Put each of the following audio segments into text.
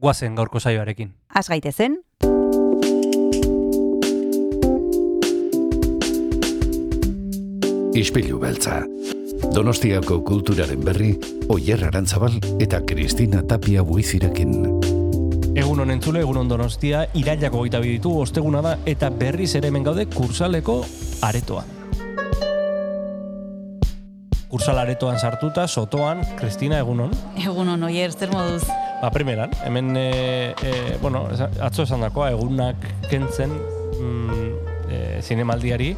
guazen gaurko saioarekin. Az gaitezen, Ispilu beltza. Donostiako kulturaren berri, Oyer Arantzabal eta Kristina Tapia buizirekin. Egun honen zule, egun donostia, irailako gaita biditu, osteguna da, eta berriz ere hemen gaude kursaleko aretoa. Kursal aretoan sartuta, sotoan, Kristina, egunon. egunon oier, zer moduz? Ba, primeran, hemen, e, e, bueno, atzo esan dakoa, egunak kentzen mm, e, zinemaldiari,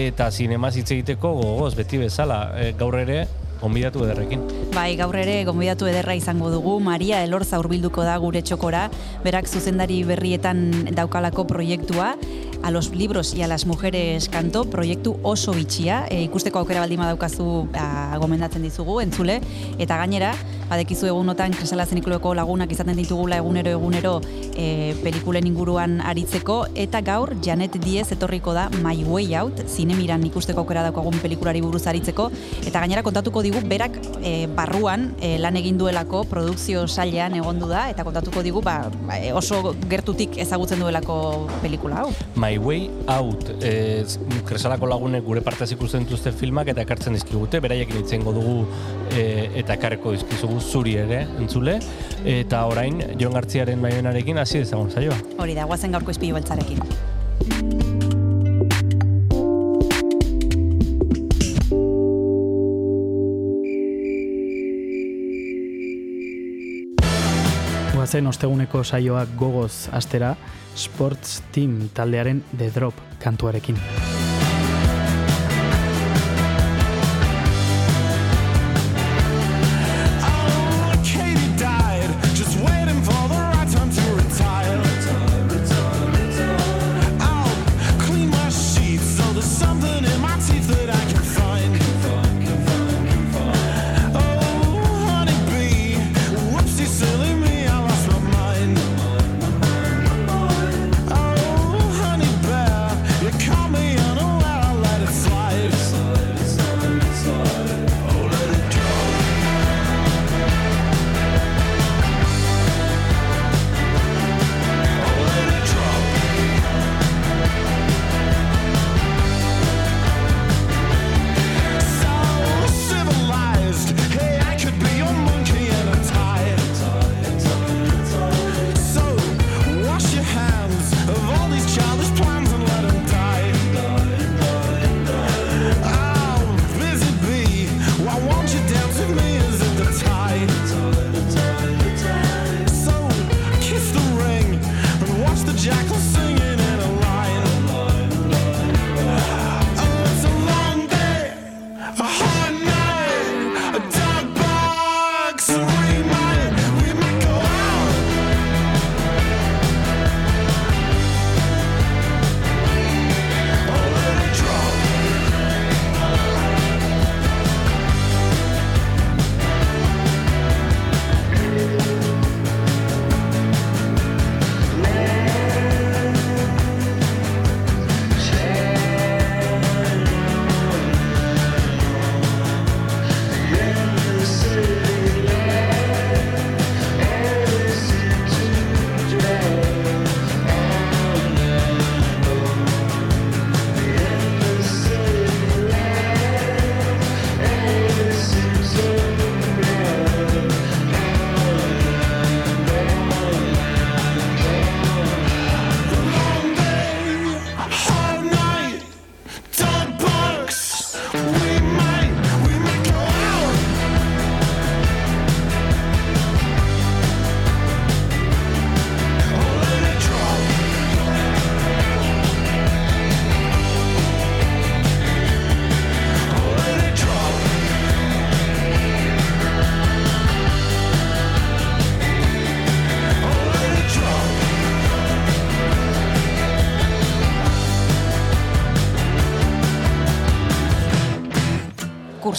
eta zinemaz hitz egiteko gogoz, beti bezala, e, gaur ere, onbidatu ederrekin. Bai, gaur ere gonbidatu ederra izango dugu, Maria Elorza hurbilduko da gure txokora, berak zuzendari berrietan daukalako proiektua, a los libros y a las mujeres kanto, proiektu oso bitxia, e, ikusteko aukera baldima daukazu a, gomendatzen dizugu, entzule, eta gainera, badekizu egunotan Kresala Zenikuleko lagunak izaten ditugula egunero egunero e, pelikulen inguruan aritzeko, eta gaur Janet Diez etorriko da My Way Out, zinemiran ikusteko aukera daukagun pelikulari buruz aritzeko, eta gainera kontatuko digu berak e, barruan e, lan egin duelako produkzio sailean egondu da, eta kontatuko digu ba, ba, e, oso gertutik ezagutzen duelako pelikula hau. My Way Out, e, kresalako lagunek gure partez ikusten dituzte filmak eta ekartzen dizkigute, beraiekin itzengo dugu e, eta ekarreko dizkizugu zuri ere, entzule, eta orain Jon Gartziaren baionarekin hasi dezagun zaioa. Hori da, guazen gaurko izpilu beltzarekin. Guazen osteguneko saioak gogoz astera Sports Team taldearen The Drop kantuarekin.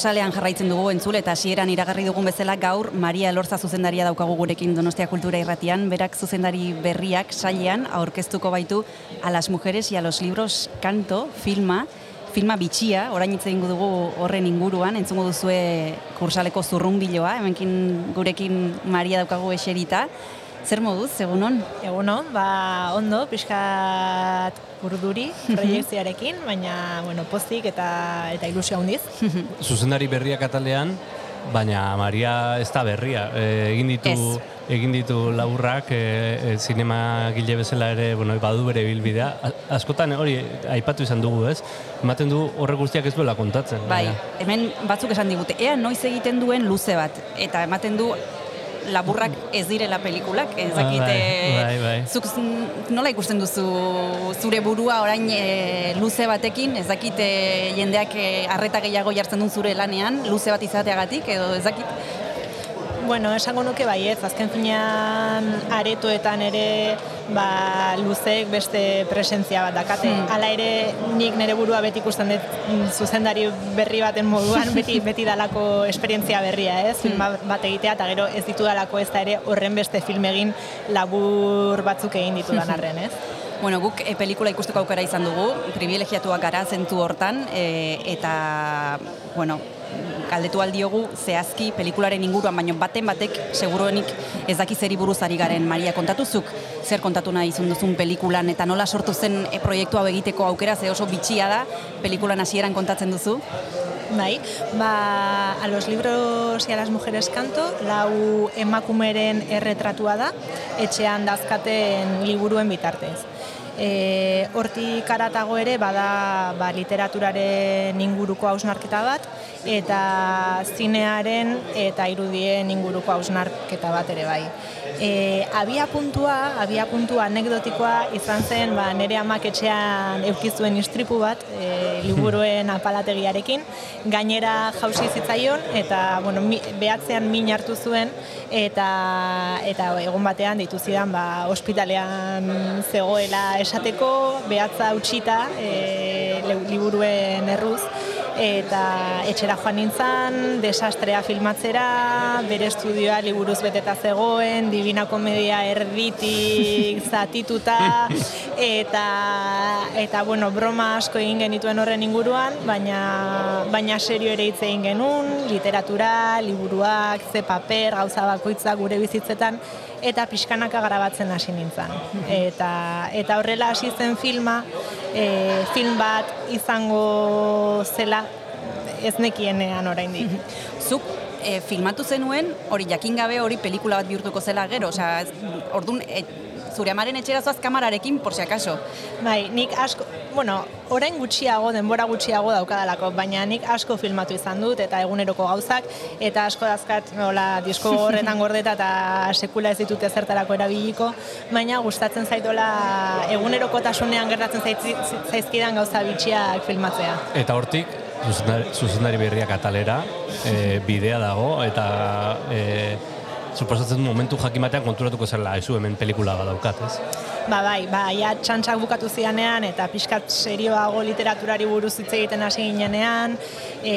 Kursalean jarraitzen dugu entzule eta hasieran iragarri dugun bezala gaur Maria Elorza zuzendaria daukagu gurekin Donostia Kultura Irratian, berak zuzendari berriak sailean aurkeztuko baitu a las mujeres y a los libros kanto filma filma bitxia, orain hitz egingo dugu horren inguruan, entzungo duzue kursaleko zurrunbiloa, hemenkin gurekin Maria daukagu eserita. Zer moduz, egunon? Eguno, ba, ondo, pixkat urduri proiektzioarekin, baina, bueno, pozik eta, eta ilusio handiz. Zuzendari berriak atalean, baina Maria ez da berria. E, egin ditu Ez. egin ditu laburrak, e, e, zinema gile bezala ere, bueno, badu bere bilbidea. Askotan hori aipatu izan dugu, ez? Ematen du horrek guztiak ez duela kontatzen. Bai, baina- hemen batzuk esan digute, ea noiz egiten duen luze bat, eta ematen du laburrak ez direla pelikulak, ez dakit, Bai, bai, bai. zuk nola ikusten duzu zure burua orain eh, luze batekin, ez dakit jendeak eh, arreta gehiago jartzen duen zure lanean, luze bat izateagatik, edo ez dakit, Bueno, esango nuke baietz, azken finean aretoetan ere ba, luzek beste presentzia bat dakate. Hmm. Hala ere nik nire burua beti ikusten dut mm, zuzendari berri baten moduan beti beti dalako esperientzia berria, ez? Film bat bat egitea eta gero ez ditu dalako ez da ere horren beste film egin labur batzuk egin ditudan arren, ez? Bueno, guk e, pelikula ikusteko aukera izan dugu, privilegiatuak gara zentu hortan, e, eta, bueno, galdetu aldiogu zehazki pelikularen inguruan, baino baten batek seguruenik ez daki zeri buruz ari garen Maria kontatuzuk, zer kontatu nahi izan duzun pelikulan, eta nola sortu zen e, proiektu hau egiteko aukera, ze oso bitxia da, pelikulan hasieran kontatzen duzu. Bai, ba, a los libros y a las mujeres canto, lau emakumeren erretratua da, etxean dazkaten liburuen bitartez. E, hortik aratago ere bada ba, literaturaren inguruko hausnarketa bat eta zinearen eta irudien inguruko hausnarketa bat ere bai. E, abia puntua, abia puntua anekdotikoa izan zen ba, nire amak etxean eukizuen istripu bat e, liburuen apalategiarekin, gainera jausi zitzaion eta bueno, mi, behatzean min hartu zuen eta eta egun batean ditu zidan ba, ospitalean zegoela esateko, behatza utxita e, liburuen erruz, eta etxera joan nintzen, desastrea filmatzera, bere estudioa liburuz beteta zegoen, Divina Komedia erditik zatituta, eta, eta bueno, broma asko egin genituen horren inguruan, baina, baina serio ere hitz egin genuen, literatura, liburuak, ze paper, gauza bakoitza gure bizitzetan, eta pixkanaka grabatzen hasi nintzen. Eta, eta horrela hasi zen filma, e, film bat izango zela ez nekienean oraindik. Zuk e, filmatu zenuen, hori jakin gabe hori pelikula bat bihurtuko zela gero, osea, ordun e, zure amaren etxera zoaz kamararekin, por si acaso. Bai, nik asko, bueno, orain gutxiago, denbora gutxiago daukadalako, baina nik asko filmatu izan dut eta eguneroko gauzak eta asko dazkat nola disko horretan gordeta eta sekula ez ditut ezertarako erabiliko, baina gustatzen zaitola egunerokotasunean gertatzen zaitzi- zaizkidan gauza bitxiak filmatzea. Eta hortik, zuzendari, zuzendari berriak atalera, e, bidea dago, eta e, suposatzen du momentu jakin batean konturatuko zela, ezu hemen pelikula bat daukat, ez? Ba bai, ba, ja txantxak bukatu zianean eta pixkat serioago literaturari buruz hitz egiten hasi ginenean, e,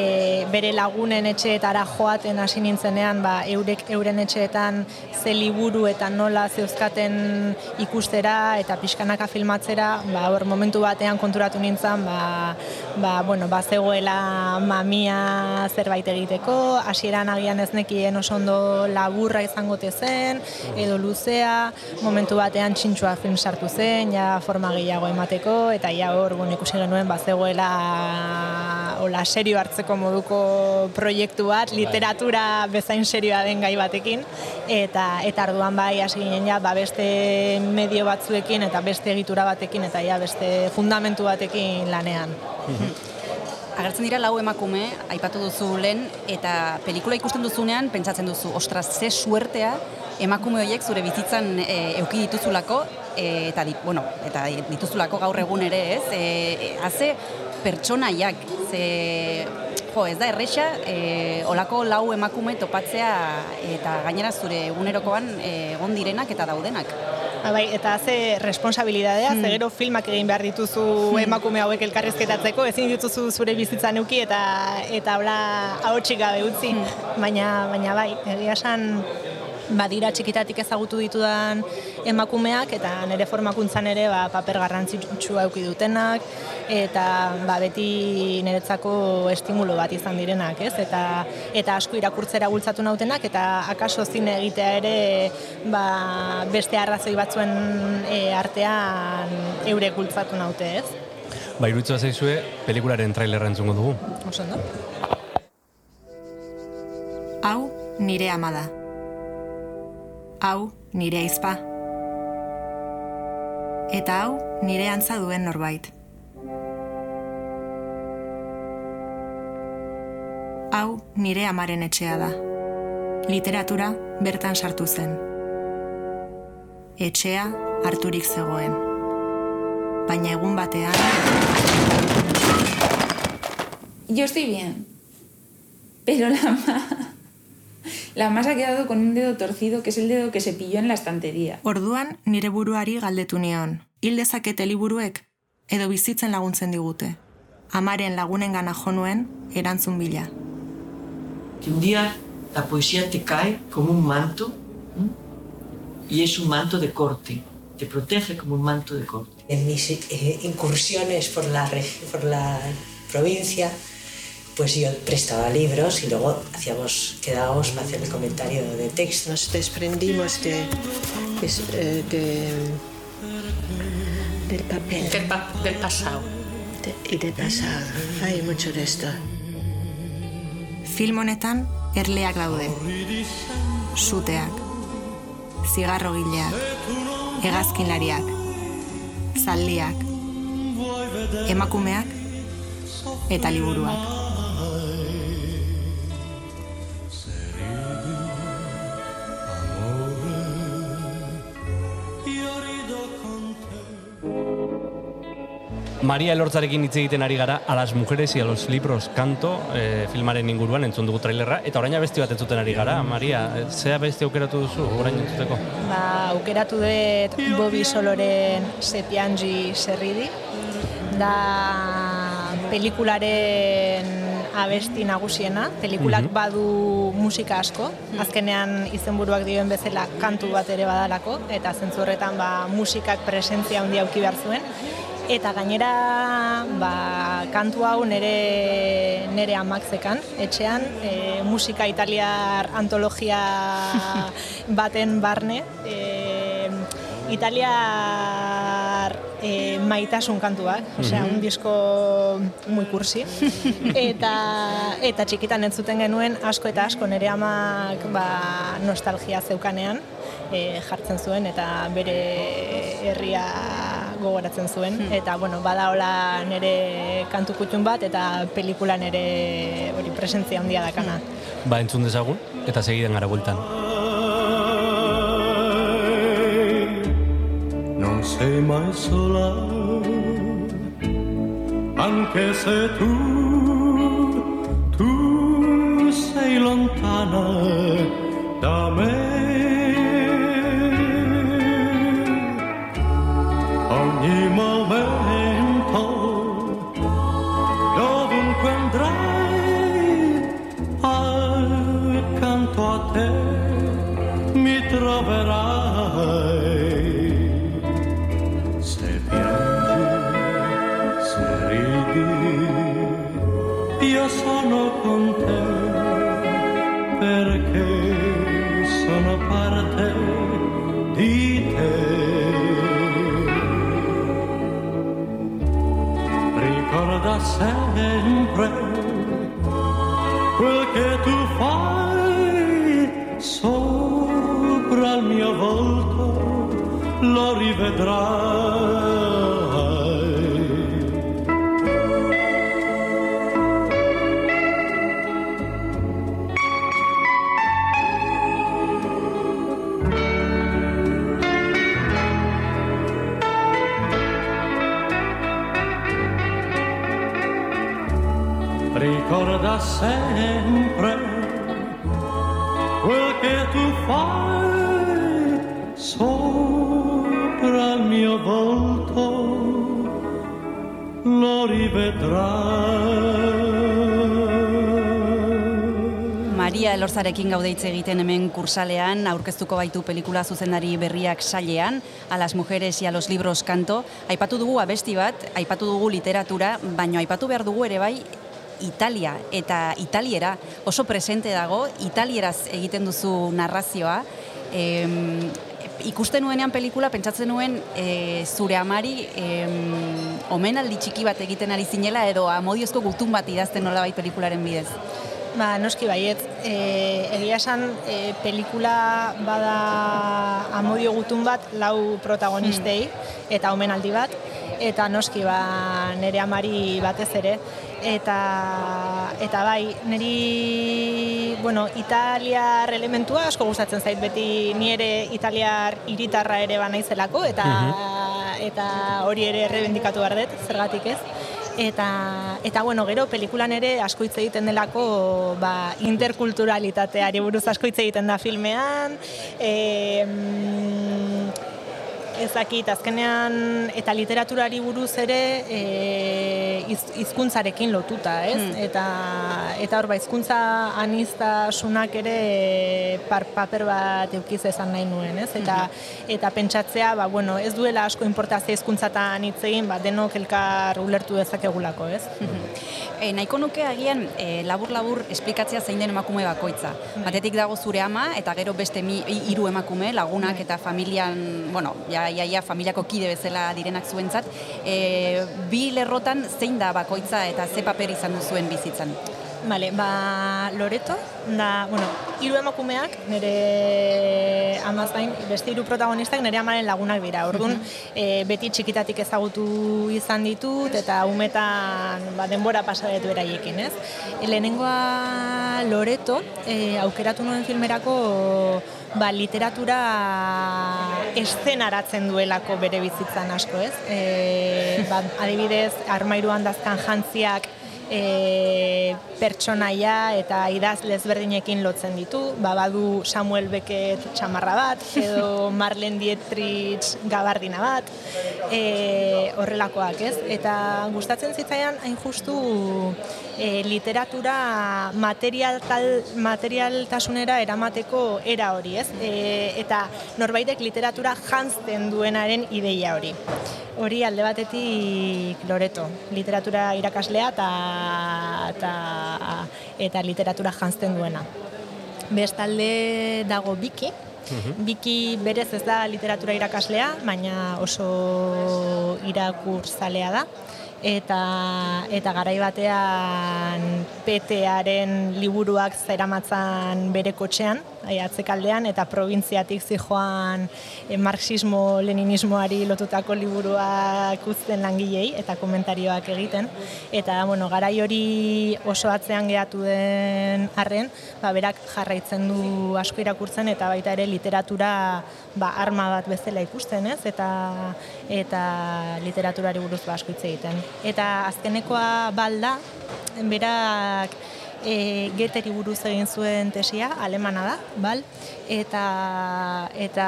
bere lagunen etxeetara joaten hasi nintzenean, ba, eurek euren etxeetan ze liburu eta nola zeuzkaten ikustera eta pixkanaka filmatzera, ba, hor momentu batean konturatu nintzen, ba, ba, bueno, ba, zegoela mamia zerbait egiteko, hasieran agian ez nekien oso ondo laburra izango zen, edo luzea, momentu batean txintxua film sartu zen, ja forma gehiago emateko, eta ja hor, bueno, ikusi genuen, bazegoela hola serio hartzeko moduko proiektu bat, literatura bezain serioa den gai batekin, eta eta arduan bai hasi ginen ja, ba beste medio batzuekin eta beste egitura batekin eta ja beste fundamentu batekin lanean. Agertzen dira lau emakume, aipatu duzu lehen, eta pelikula ikusten duzunean, pentsatzen duzu, ostras, ze suertea emakume horiek zure bizitzan e, euki dituzulako, e, eta, di, bueno, eta dituzulako gaur egun ere, ez? E, e, haze pertsonaiak, ze jo, ez da erresa, e, olako lau emakume topatzea eta gainera zure egunerokoan e, egon direnak eta daudenak. Ba, bai, eta ze responsabilidadea, ze gero filmak egin behar dituzu emakume hauek elkarrizketatzeko, ezin dituzu zure bizitza neuki eta eta hola ahotsik gabe utzi. Baina, baina bai, egia esan badira txikitatik ezagutu ditudan emakumeak eta nire formakuntzan ere ba, paper garrantzitsua eduki dutenak eta ba, beti niretzako estimulu bat izan direnak, ez? Eta, eta asko irakurtzera bultzatu nautenak eta akaso zine egitea ere ba, beste arrazoi batzuen e, artean eurek bultzatu naute, ez? Ba, iruditza zaizue, pelikularen trailerra entzungo dugu. Oso ondo? Hau nire ama da. Hau nire aizpa. Eta hau nire antza duen norbait. Hau nire amaren etxea da. Literatura bertan sartu zen. Etxea harturik zegoen. Baina egun batean Yo estoy bien. Pero la ma... La ma se ha quedado con un dedo torcido, que es el dedo que se pilló en la estantería. Orduan nire buruari galdetu nion. Hil dezakete liburuek edo bizitzen laguntzen digute. Amaren lagunengana jo nuen erantzun bila. Que un día la poesía te cae como un manto ¿m? y es un manto de corte, te protege como un manto de corte. En mis eh, incursiones por la, por la provincia, pues yo prestaba libros y luego hacíamos, quedábamos para hacer el comentario de texto. Nos desprendimos de, es- eh, de- del papel. Del, pasado. De- y del pasado. Hay mucho de esto. Film honetan erleak daude. Suteak, zigarrogileak, hegazkinlariak, zaldiak, emakumeak eta liburuak. Maria Elortzarekin hitz egiten ari gara a las mujeres y a los libros kanto eh, filmaren inguruan entzun dugu trailerra eta orain abesti bat entzuten ari gara. Maria, eh, zea besti aukeratu duzu orain entzuteko? Ba, aukeratu dut Bobby Soloren Sepianji Serridi. Da pelikularen abesti nagusiena. Pelikulak Mhm. badu musika asko. Azkenean izenburuak dioen bezala kantu bat ere badalako. Eta zentzu ba, musikak presentzia handia auki behar zuen. Eta gainera, ba, kantu hau nere, nere amak zekan, etxean, e, musika italiar antologia baten barne, e, italiar e, maitasun kantuak, osea, Mhm. un disko muy kursi. eta, eta txikitan entzuten genuen asko eta asko nere amak ba, nostalgia zeukanean, e, jartzen zuen eta bere herria gogoratzen zuen eta bueno bada hola nere kantu kutxun bat eta pelikulan ere hori presentzia handia dakana. Ba, entzun dezagun eta segidan gara bueltan. non sei mai sola, anche se tu, tu sei lontana da me. moment. Ricorda sempre quel che tu fai sopra il mio volto lo rivedrai. Sempre quel che tu fai sopra il mio volto lo rivedrai. Maria Elorzarekin gaude hitz egiten hemen kursalean, aurkeztuko baitu pelikula zuzendari berriak sailean, a las mujeres y a los libros kanto. Aipatu dugu abesti bat, aipatu dugu literatura, baino aipatu behar dugu ere bai Italia eta Italiera oso presente dago, Italieraz egiten duzu narrazioa. Em, ikusten nuenean pelikula pentsatzen nuen e, zure amari em, omenaldi txiki bat egiten ari zinela edo amodiozko gutun bat idazten nolabait pelikularen bidez. Ba, noski baiet, e, egia esan e, pelikula bada amodio gutun bat lau protagonistei eta omenaldi bat, eta noski ba, nire amari batez ere, eta, eta bai, niri, bueno, italiar elementua asko gustatzen zait beti ni ere italiar hiritarra ere banaizelako, eta, eta hori ere errebendikatu behar dut, zergatik ez. Eta, eta bueno, gero pelikulan ere asko hitz egiten delako ba, interkulturalitateari buruz asko hitz egiten da filmean. E, ez dakit, azkenean eta literaturari buruz ere e, iz, hizkuntzarekin lotuta, ez? Eta, eta hor ba, hizkuntza aniztasunak ere par, paper bat eukiz esan nahi nuen, ez? Eta, eta pentsatzea, ba, bueno, ez duela asko importazio hizkuntzatan hitz egin, ba, denok elkar ulertu dezakegulako, ez? E, nahiko nuke agian e, labur-labur esplikatzea zein den emakume bakoitza. Batetik dago zure ama eta gero beste mi, hi- hiru emakume, lagunak eta familian, bueno, ja, ja, ja, familiako kide bezala direnak zuentzat. E, bi lerrotan zein da bakoitza eta ze paper izan duzuen bizitzan? Vale, ba, Loreto, da, bueno, hiru emakumeak, nire amaz gain, beste hiru protagonistak nire amaren lagunak dira. Orduan, e, beti txikitatik ezagutu izan ditut, eta umetan ba, denbora pasadetu eraiekin, ez? E, lehenengoa Loreto, e, aukeratu nuen filmerako ba, literatura eszenaratzen duelako bere bizitzan asko, ez? E, ba, adibidez, armairuan dazkan jantziak e, pertsonaia eta idazle ezberdinekin lotzen ditu. Ba, badu Samuel Beckett txamarra bat, edo Marlene Dietrich gabardina bat, e, horrelakoak, ez? Eta gustatzen zitzaidan hain justu e, literatura material materialtasunera eramateko era hori, ez? E, eta norbaitek literatura janzten duenaren ideia hori. Hori alde batetik Loreto, literatura irakaslea eta, eta, eta literatura janzten duena. Bestalde dago Biki, Biki berez ez da literatura irakaslea, baina oso irakurzalea da. Eta, eta garai batean petearen liburuak zeramatzan bere kotxean, ai, atzekaldean, eta probintziatik zijoan e, marxismo-leninismoari lotutako liburuak uzten langilei eta komentarioak egiten. Eta, bueno, garai hori oso atzean geratu den arren, ba, berak jarraitzen du asko irakurtzen eta baita ere literatura ba, arma bat bezala ikusten, ez? Eta, eta literaturari buruz ba, asko hitz egiten. Eta azkenekoa balda, berak e, Geteri buruz egin zuen tesia, alemana da, bal? Eta, eta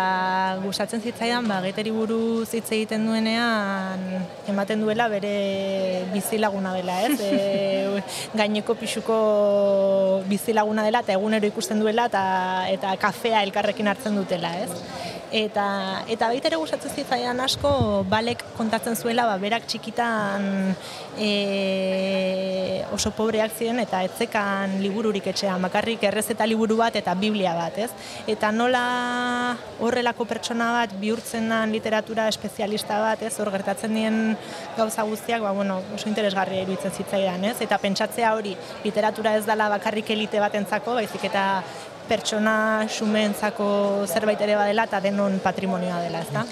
gustatzen zitzaidan, ba, Geteri buruz hitz egiten duenean, ematen duela bere bizilaguna dela, ez? E, gaineko pixuko bizilaguna dela, eta egunero ikusten duela, eta, eta kafea elkarrekin hartzen dutela, ez? Eta, eta baita ere gustatzen zitzaidan asko, balek kontatzen zuela, ba, berak txikitan e, oso pobreak ziren eta etzekan libururik etxean, bakarrik errezeta liburu bat eta biblia bat, ez? Eta nola horrelako pertsona bat bihurtzen den literatura espezialista bat, ez? Hor gertatzen dien gauza guztiak, ba, bueno, oso interesgarria iruditzen zitzaidan, ez? Eta pentsatzea hori, literatura ez dela bakarrik elite batentzako, baizik eta pertsona xumeentzako zerbait ere badela eta denon patrimonioa dela, ezta?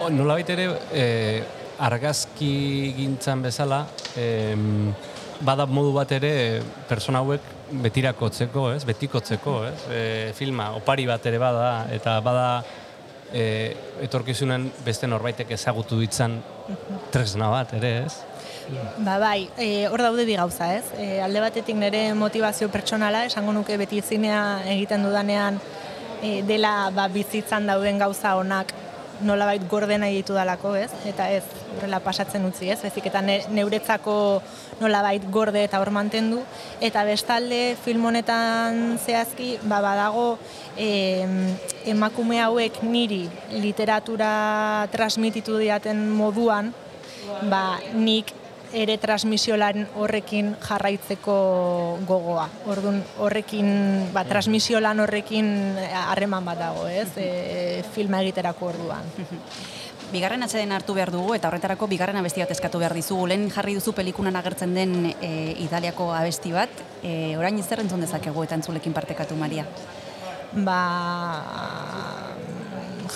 O, Nolabait ere, eh, argazki gintzan bezala, em, bada modu bat ere persona hauek betirakotzeko, ez? Betikotzeko, ez? E, filma opari bat ere bada eta bada e, etorkizunen beste norbaitek ezagutu ditzan tresna bat, ere ez? Ba bai, e, hor daude bi gauza, ez? E, alde batetik nire motivazio pertsonala, esango nuke beti zinea egiten dudanean e, dela ba, bizitzan dauden gauza onak nolabait gorde nahi ditu dalako, ez? Eta ez, horrela pasatzen utzi, ez? Bezik eta ne, neuretzako nolabait gorde eta hor mantendu. Eta bestalde film honetan zehazki, ba, badago em, emakume hauek niri literatura transmititu diaten moduan, ba, nik ere transmisiolan horrekin jarraitzeko gogoa. Orduan horrekin, ba, transmisiolan horrekin harreman bat dago, ez? E, filma egiterako orduan. Bigarren atxeden hartu behar dugu eta horretarako bigarren abesti bat eskatu behar dizugu. Lehen jarri duzu pelikunan agertzen den e, Italiako abesti bat. E, orain zer entzun dezakegu eta entzulekin partekatu, Maria? Ba,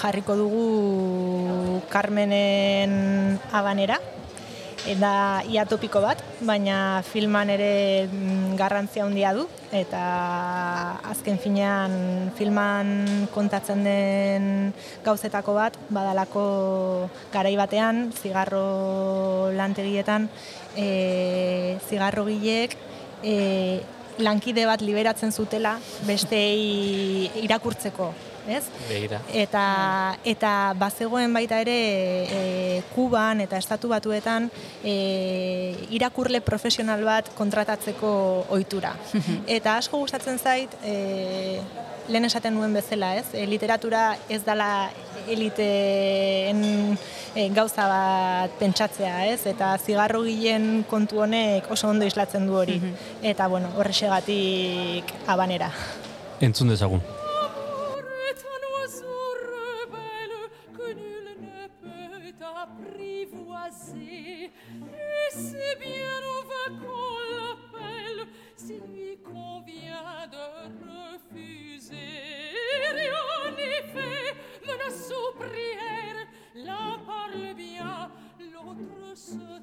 jarriko dugu Carmenen Habanera, eta ia topiko bat, baina filman ere mm, garrantzia handia du. Eta azken finean filman kontatzen den gauzetako bat badalako garai batean zigarro lantegietan e, zigarrogileek e, lankide bat liberatzen zutela bestei irakurtzeko, ez? Begira. Eta, eta bazegoen baita ere e, Kuban eta Estatu Batuetan e, irakurle profesional bat kontratatzeko ohitura. eta asko gustatzen zait e, lehen esaten nuen bezala, ez? E, literatura ez dala eliteen e, gauza bat pentsatzea, ez? Eta zigarro gilen kontu honek oso ondo islatzen du hori. Eta, bueno, horrexegatik abanera. Entzun dezagun. L'autre se.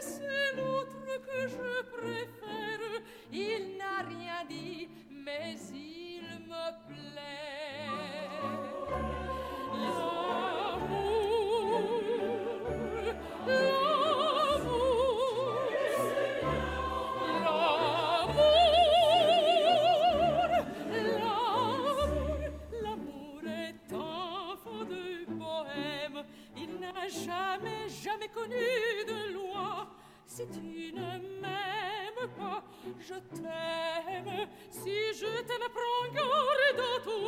C'est l'autre que je préfère, il n'a rien dit, mais il me plaît. L'amour jamais, jamais connu de loi. Si tu ne m'aimes pas, je t'aime. Si je t'aime, prends garde à toi.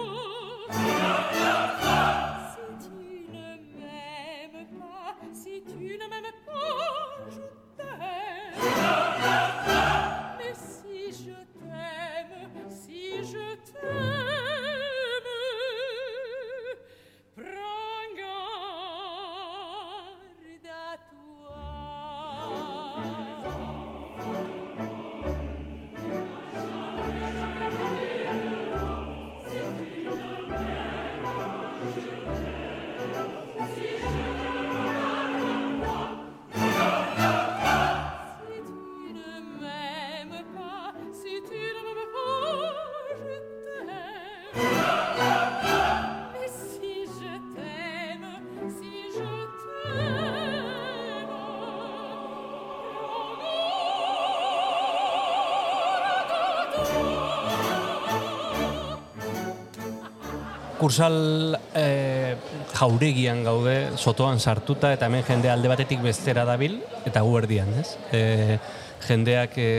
Kursal e, jauregian gaude, sotoan sartuta, eta hemen jende alde batetik bestera dabil, eta gu erdian, ez? E, jendeak e,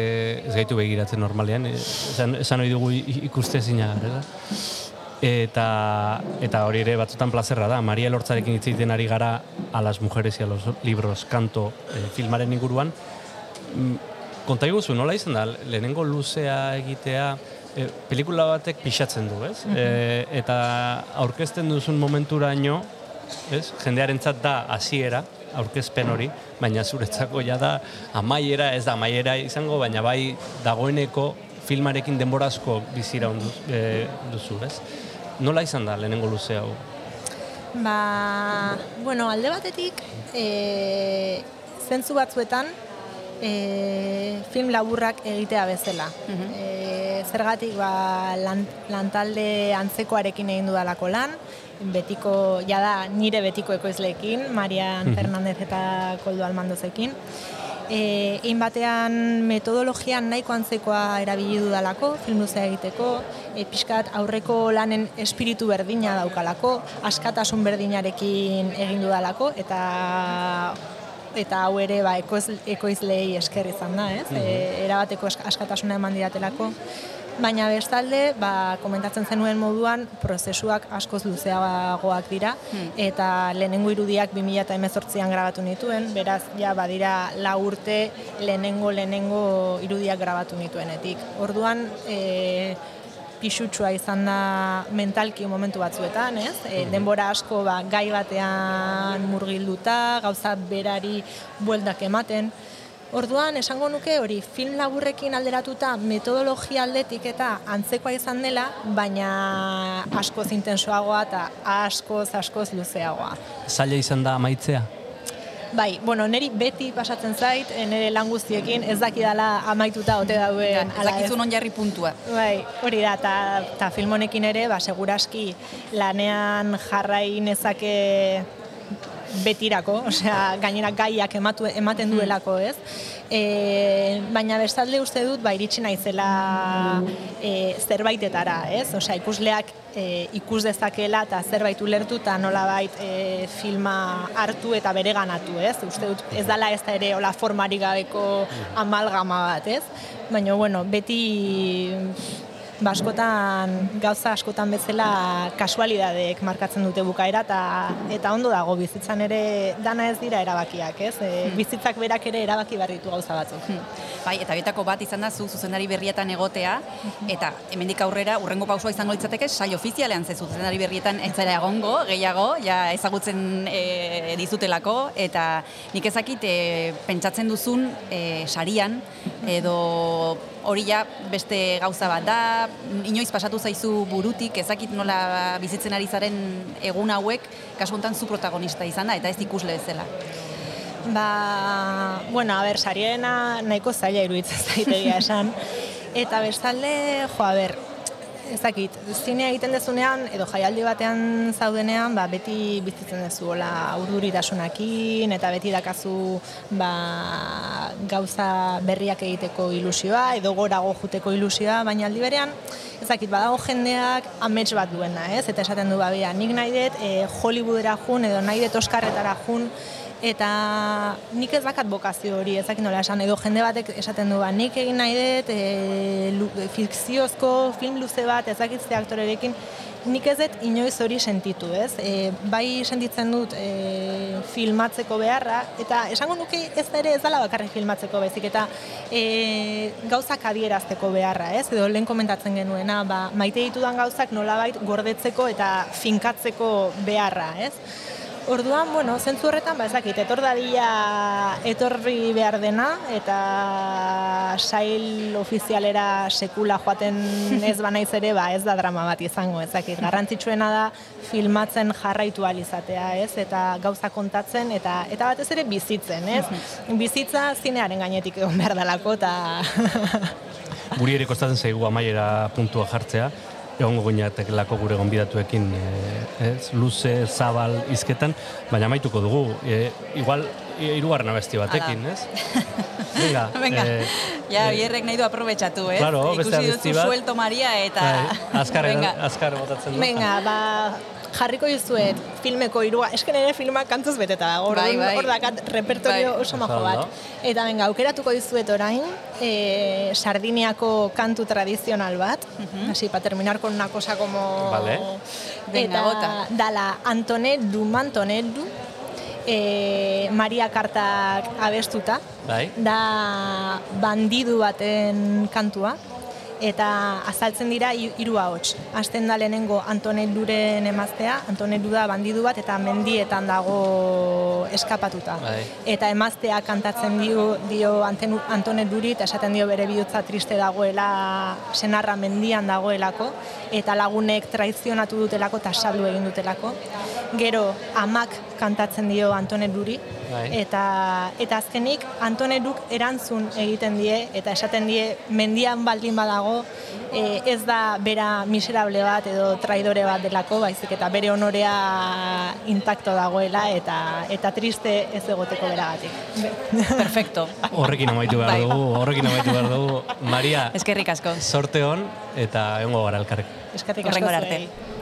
ez gaitu begiratzen normalean, esan, esan ohi dugu ikuste zina, Eta, eta hori ere batzutan plazerra da. Maria Lortzarekin hitz ari gara a las mujeres y a los libros kanto e, filmaren inguruan. Mm, Konta iguzu, nola izan da, lehenengo luzea egitea, e, pelikula batek pixatzen du, ez? E, eta aurkezten duzun momenturaino, ez? Jendearentzat da hasiera, aurkezpen hori, baina zuretzako ja da amaiera, ez da amaiera izango, baina bai dagoeneko filmarekin denborazko bizira onduz, e, duzu, ez? Nola izan da lehenengo luze hau? Ba, bueno, alde batetik, e, zentzu batzuetan, e, film laburrak egitea bezala. e, zergatik, ba, lan, lantalde antzekoarekin egin dudalako lan, betiko, jada nire betiko ekoizleekin, Marian Mhm. Fernandez eta Koldo Almandozekin. E, egin batean metodologian nahiko antzekoa erabili dudalako, film luzea egiteko, e, pixkat aurreko lanen espiritu berdina daukalako, askatasun berdinarekin egin dudalako, eta eta hau ere ba, ekoiz, ekoizleei esker izan da, ez? E, erabateko ask- askatasuna eman didatelako. Baina bestalde, ba, komentatzen zenuen moduan, prozesuak askoz luzeagoak dira, eta lehenengo irudiak 2018an grabatu nituen, beraz, ja, badira lau urte lehenengo lehenengo irudiak grabatu nituenetik. Orduan, e, pixutsua izan da mentalki momentu batzuetan, ez? E, denbora asko ba, gai batean murgilduta, gauza berari bueldak ematen. Orduan, esango nuke hori film laburrekin alderatuta metodologia aldetik eta antzekoa izan dela, baina askoz intensoagoa eta askoz, askoz luzeagoa. Zaila izan da amaitzea? Bai, bueno, neri beti pasatzen zait, eh, nire lan guztiekin ez dakidala amaituta ote dauen. Ez dakizu non jarri puntua. Bai, hori da, eta film honekin ere, ba, seguraski lanean jarrai nezake betirako, osea, gainera gaiak ematu, ematen duelako, ez? E, baina bestalde uste dut, ba, iritsi naizela e, zerbaitetara, ez? Osea, ikusleak e, ikus dezakela eta zerbait ulertu eta nolabait e, filma hartu eta bereganatu, ez? Uste dut ez dala ez da ere hola formarik gabeko amalgama bat, ez? Baina, bueno, beti ba, askotan, gauza askotan bezala kasualidadeek markatzen dute bukaera eta eta ondo dago bizitzan ere dana ez dira erabakiak, ez? E, bizitzak berak ere erabaki behar ditu gauza batzuk. Bai, eta bietako bat izan da zu zuzendari berrietan egotea, eta hemendik aurrera urrengo pausua izango litzateke saio ofizialean ze zuzendari berrietan ez zara egongo, gehiago, ja ezagutzen e, dizutelako, eta nik ezakit e, pentsatzen duzun e, sarian, edo hori ja beste gauza bat da, inoiz pasatu zaizu burutik, ezakit nola bizitzen ari zaren egun hauek, kasu honetan zu protagonista izan da, eta ez ikusle bezala. Ba, bueno, a ber, sariena nahiko zaila iruditzen zaitegia esan. Eta bestalde, jo, a ber, ez dakit, zinea egiten dezunean, edo jaialdi batean zaudenean, ba, beti bizitzen duzu, hola, urduritasunakin, eta beti dakazu, ba, gauza berriak egiteko ilusioa, edo gorago juteko ilusioa, baina aldi berean, ez dakit, badago jendeak amets bat duena, ez? Eta esaten du, ba, bea, nik nahi dut e, Hollywoodera jun, edo nahi dut Oscarretara jun, eta nik ez bakat bokazio hori, ezak nola esan, edo jende batek esaten du, ba, nik egin nahi dut e, fikziozko film luze bat, ezakit ze aktorerekin, nik ez dut inoiz hori sentitu, ez? E, bai sentitzen dut e, filmatzeko beharra, eta esango nuke ez da ere ez dala bakarrik filmatzeko baizik, eta e, gauzak adierazteko beharra, ez? Edo lehen komentatzen genuena, ba, maite ditudan gauzak nolabait gordetzeko eta finkatzeko beharra, ez? Orduan, bueno, zentzu horretan, ba, ez dakit, etor dadila etorri behar dena, eta sail ofizialera sekula joaten ez banaiz ere, ba, ez da drama bat izango, ez dakit. Garrantzitsuena da filmatzen jarraitu ahal izatea, ez? Eta gauza kontatzen, eta eta batez ere bizitzen, ez? Bizitza zinearen gainetik egon behar dalako, eta... Guri ere kostatzen zaigu amaiera puntua jartzea, egongo ginatekelako gure gonbidatuekin e, ez, luze, zabal, izketan, baina amaituko dugu. E, igual, hirugarren abesti batekin, ez? Venga, Venga, eh, ja, eh, bierrek nahi du aprobetxatu, ez? Claro, Ikusi duzu bat. suelto Maria eta... bai, azkar, Venga. azkar botatzen du. Venga, ba, jarriko dizuet filmeko irua, esken ere filmak kantuz beteta dago, Bai, bai. hor dakat repertorio Bai. oso majo bat. Eta venga, aukeratuko dizuet orain, e, Sardiniako kantu tradizional bat, así, para terminar con una cosa como... Vale. Venga, eta bota. dala Antonetu Mantonetu, e, Maria Kartak abestuta, Bai. da bandidu baten kantua eta azaltzen dira hi- hiru ahots. Hasten da lehenengo Antonet Duren emaztea, Antonet Du da bandidu bat eta mendietan dago eskapatuta. Bai. Eta emaztea kantatzen dio, dio Duri eta esaten dio bere bihotza triste dagoela senarra mendian dagoelako eta lagunek traizionatu dutelako eta saldu egin dutelako. Gero amak kantatzen dio Antonet Duri Bai. Eta, eta azkenik Antoneruk erantzun egiten die eta esaten die mendian baldin badago e, ez da bera miserable bat edo traidore bat delako, baizik eta bere honorea intakto dagoela eta eta triste ez egoteko beragatik. Perfecto. Horrekin amaitu behar Bai. dugu, horrekin amaitu behar dugu. Maria, Eskerrik asko. sorte hon eta egongo gara elkarrek. Eskerrik asko Hurrengora arte.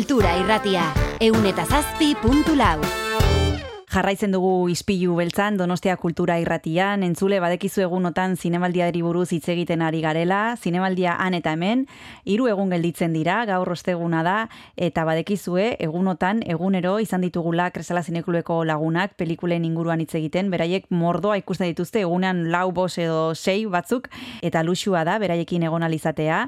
Kultura Irratia, eun eta zazpi puntu lau. Jarraitzen dugu ispilu beltzan Donostia Kultura Irratian, entzule badekizu egunotan zinemaldiari buruz hitz egiten ari garela, zinemaldia han eta hemen, hiru egun gelditzen dira, gaur osteguna da, eta badekizue egunotan egunero izan ditugula Kresala Zineklubeko lagunak pelikulen inguruan hitz egiten, beraiek mordoa ikusten dituzte egunean lau bos edo sei batzuk, eta luxua da beraiekin egon alizatea.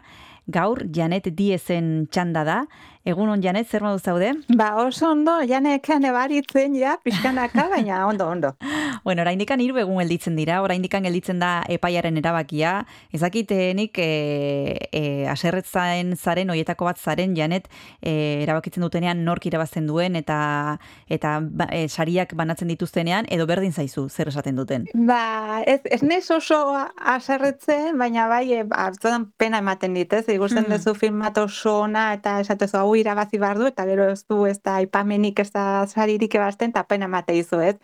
Gaur Janet Diezen txanda da. Egunon Janet, zer modu zaude? Ba, oso ondo, janekan ebaritzen ja, pixkanaka, baina ondo, ondo. Bueno, oraindikan hiru egun gelditzen dira, oraindikan gelditzen da epaiaren erabakia. Ezakitenik e, e, aserretzen zaren, hoietako bat zaren, Janet, e, erabakitzen dutenean nork irabazten duen eta eta ba, e, sariak banatzen dituztenean, edo berdin zaizu, zer esaten duten. Ba, ez, ez nez oso aserretzen, baina bai, e, hartzudan pena ematen dit, ez? Igusten Mm. duzu filmat oso ona, eta esatezu hau irabazi behar du, eta gero ez du ez da aipamenik ez da saririk ebasten, eta pena emate izu, ez?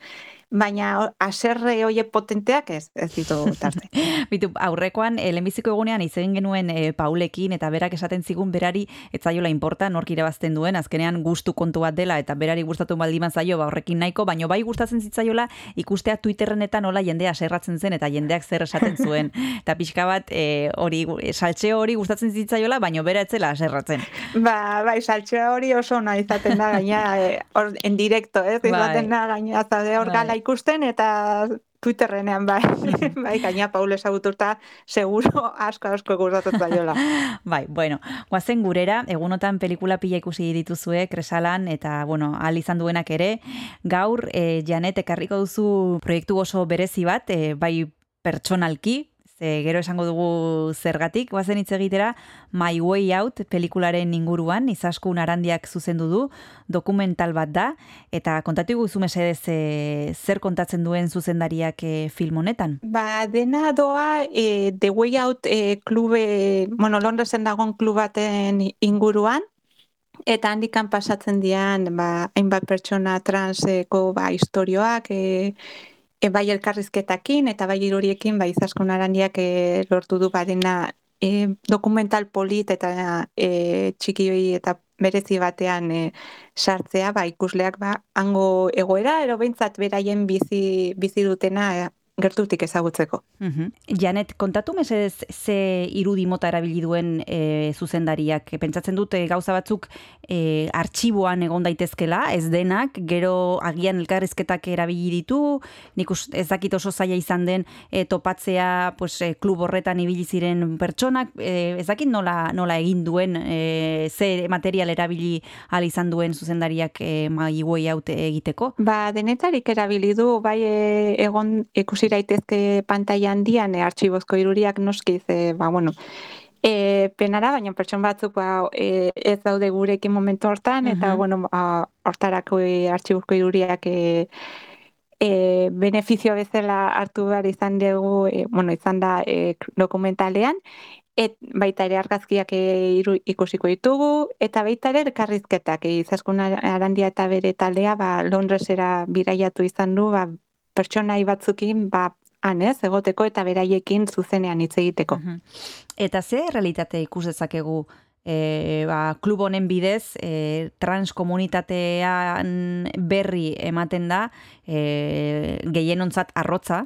Baina haserre hoie potenteak ez, ez ditu tarte. Bitu, aurrekoan, e, lehenbiziko egunean hitz egin genuen e, Paulekin, eta berak esaten zigun berari ez zaiola inporta, nork irabazten duen, azkenean gustu kontu bat dela, eta berari gustatu baldiman zaio, ba horrekin nahiko, baino bai gustatzen zitzaiola ikustea Twitterren eta nola jendea serratzen zen, eta jendeak zer esaten zuen. eta pixka bat, e, hori, e, saltxeo hori gustatzen zitzaiola, baino bera etzela serratzen. Ba, bai, saltxoa hori oso ona izaten da gaina, eh, hor, en directo, ez? Bai. Izaten da gaina, zaude hor Bai. gala ikusten, eta Twitterrenean, bai, bai, gaina Paul ezaguturta, seguro asko asko gustatzen zaiola. Bai, bueno, guazen gurera, egunotan pelikula pila ikusi dituzue, kresalan, eta, bueno, ahal izan duenak ere, gaur, e, Janet, ekarriko duzu proiektu oso berezi bat, e, bai pertsonalki, ze gero esango dugu zergatik, guazen hitz egitera, My Way Out pelikularen inguruan, izaskun arandiak zuzendu du, dokumental bat da, eta kontatu guzu mesedez e, zer kontatzen duen zuzendariak e, film honetan? Ba, dena doa e, The Way Out e, klube, bueno, Londresen dagoen klub baten inguruan, eta handikan pasatzen dian, ba, hainbat pertsona transeko ba, istorioak, e, e, bai elkarrizketakin, eta bai iruriekin, bai izaskun arandiak e, lortu du badena e, dokumental polit eta e, txikioi eta berezi batean e, sartzea, ba, ikusleak ba, hango egoera, ero beraien bizi, bizi dutena gertutik ezagutzeko. Mhm. Janet, kontatu mesedez ze irudi mota erabili duen e, zuzendariak. Pentsatzen dute gauza batzuk e, artxiboan egon daitezkela, ez denak, gero agian elkarrizketak erabili ditu, nik us- ez dakit oso zaila izan den e, topatzea pues, e, klub horretan ibili ziren pertsonak, e, ez dakit nola, nola egin duen, e, ze material erabili ahal izan duen zuzendariak e, Way Out egiteko. Ba, denetarik erabili du, bai e, egon ikusi daitezke pantaila handian e, artxibozko iruriak noski ze, ba, bueno, e, penara, baina pertson batzuk ba, e, ez daude gurekin momentu hortan, eta, Mhm. bueno, ba, hortarako e, artxibozko iruriak e, e, benefizio bezala hartu behar izan dugu, e, bueno, izan da e, dokumentalean, et baita ere argazkiak e, iru, ikusiko ditugu, eta baita ere elkarrizketak, e, izaskun arandia eta bere taldea, ba, Londresera biraiatu izan du, ba, pertsonai batzukin, ba, han ez, egoteko eta beraiekin zuzenean hitz egiteko. Eta ze realitate ikus dezakegu e, ba, klub honen bidez e, trans komunitatean berri ematen da e, gehienontzat arrotza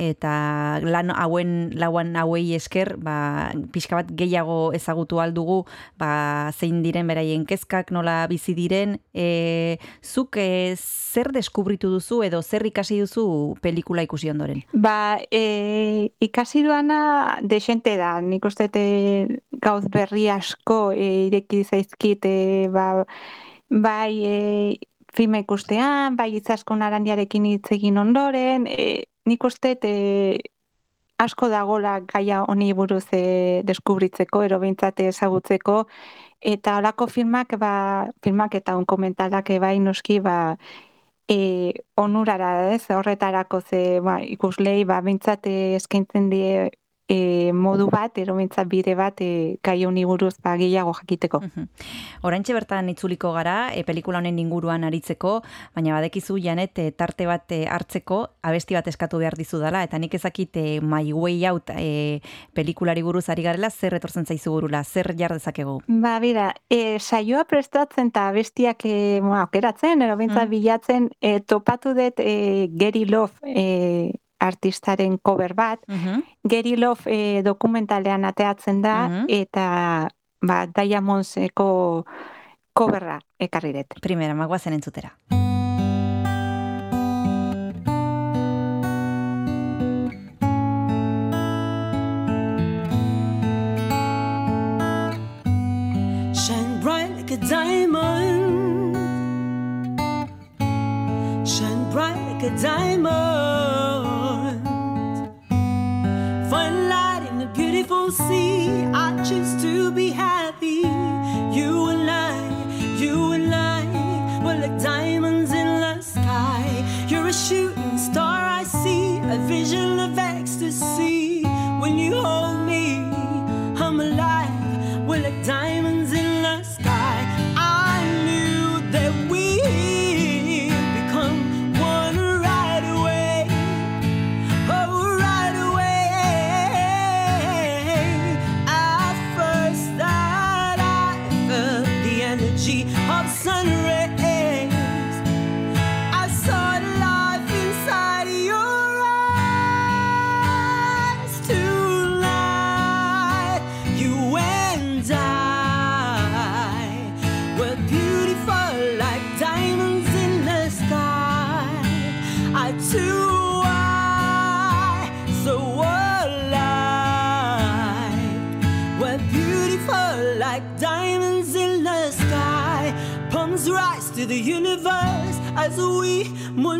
eta lan hauen lauan hauei esker ba, pixka bat gehiago ezagutu aldugu ba, zein diren beraien kezkak nola bizi diren. E, zuk e, zer deskubritu duzu edo zer ikasi duzu pelikula ikusi ondoren? Ba, e, ikasi duana desente da, nik uste dut, gauz berri asko e, ireki zaizkit, e, ba, bai e, filma ikustean, bai izaskun arandiarekin hitz egin ondoren, e, nik uste e, asko dagola gaia honi buruz e, deskubritzeko, ero behintzat ezagutzeko, eta holako filmak, ba, filmak eta onkomentalak bai noski, ba, e, onurara ez, horretarako ze ba, ikuslei ba, bintzat eskaintzen die e, modu bat, ero bintzat bide bat e, gai honi buruz ba, gehiago jakiteko. Oraintxe bertan itzuliko gara, e, pelikula honen inguruan aritzeko, baina badekizu Janet e, tarte bat e, hartzeko abesti bat eskatu behar dizu dela, eta nik ezakit e, My Way Out e, pelikulari buruz ari garela, zer etortzen zaizu burula, zer jar dezakegu? Ba, bera, e, saioa prestatzen eta bestiak e, bueno, aukeratzen, ero bintzat bilatzen, e, topatu dut e, Gary Love e, artistaren cover bat, Gary Love e, dokumentalean ateatzen da, eta ba, Diamondseko coverra ekarri dut. Primera, magoazen entzutera. Shine bright like a diamond. Shine bright like a diamond. just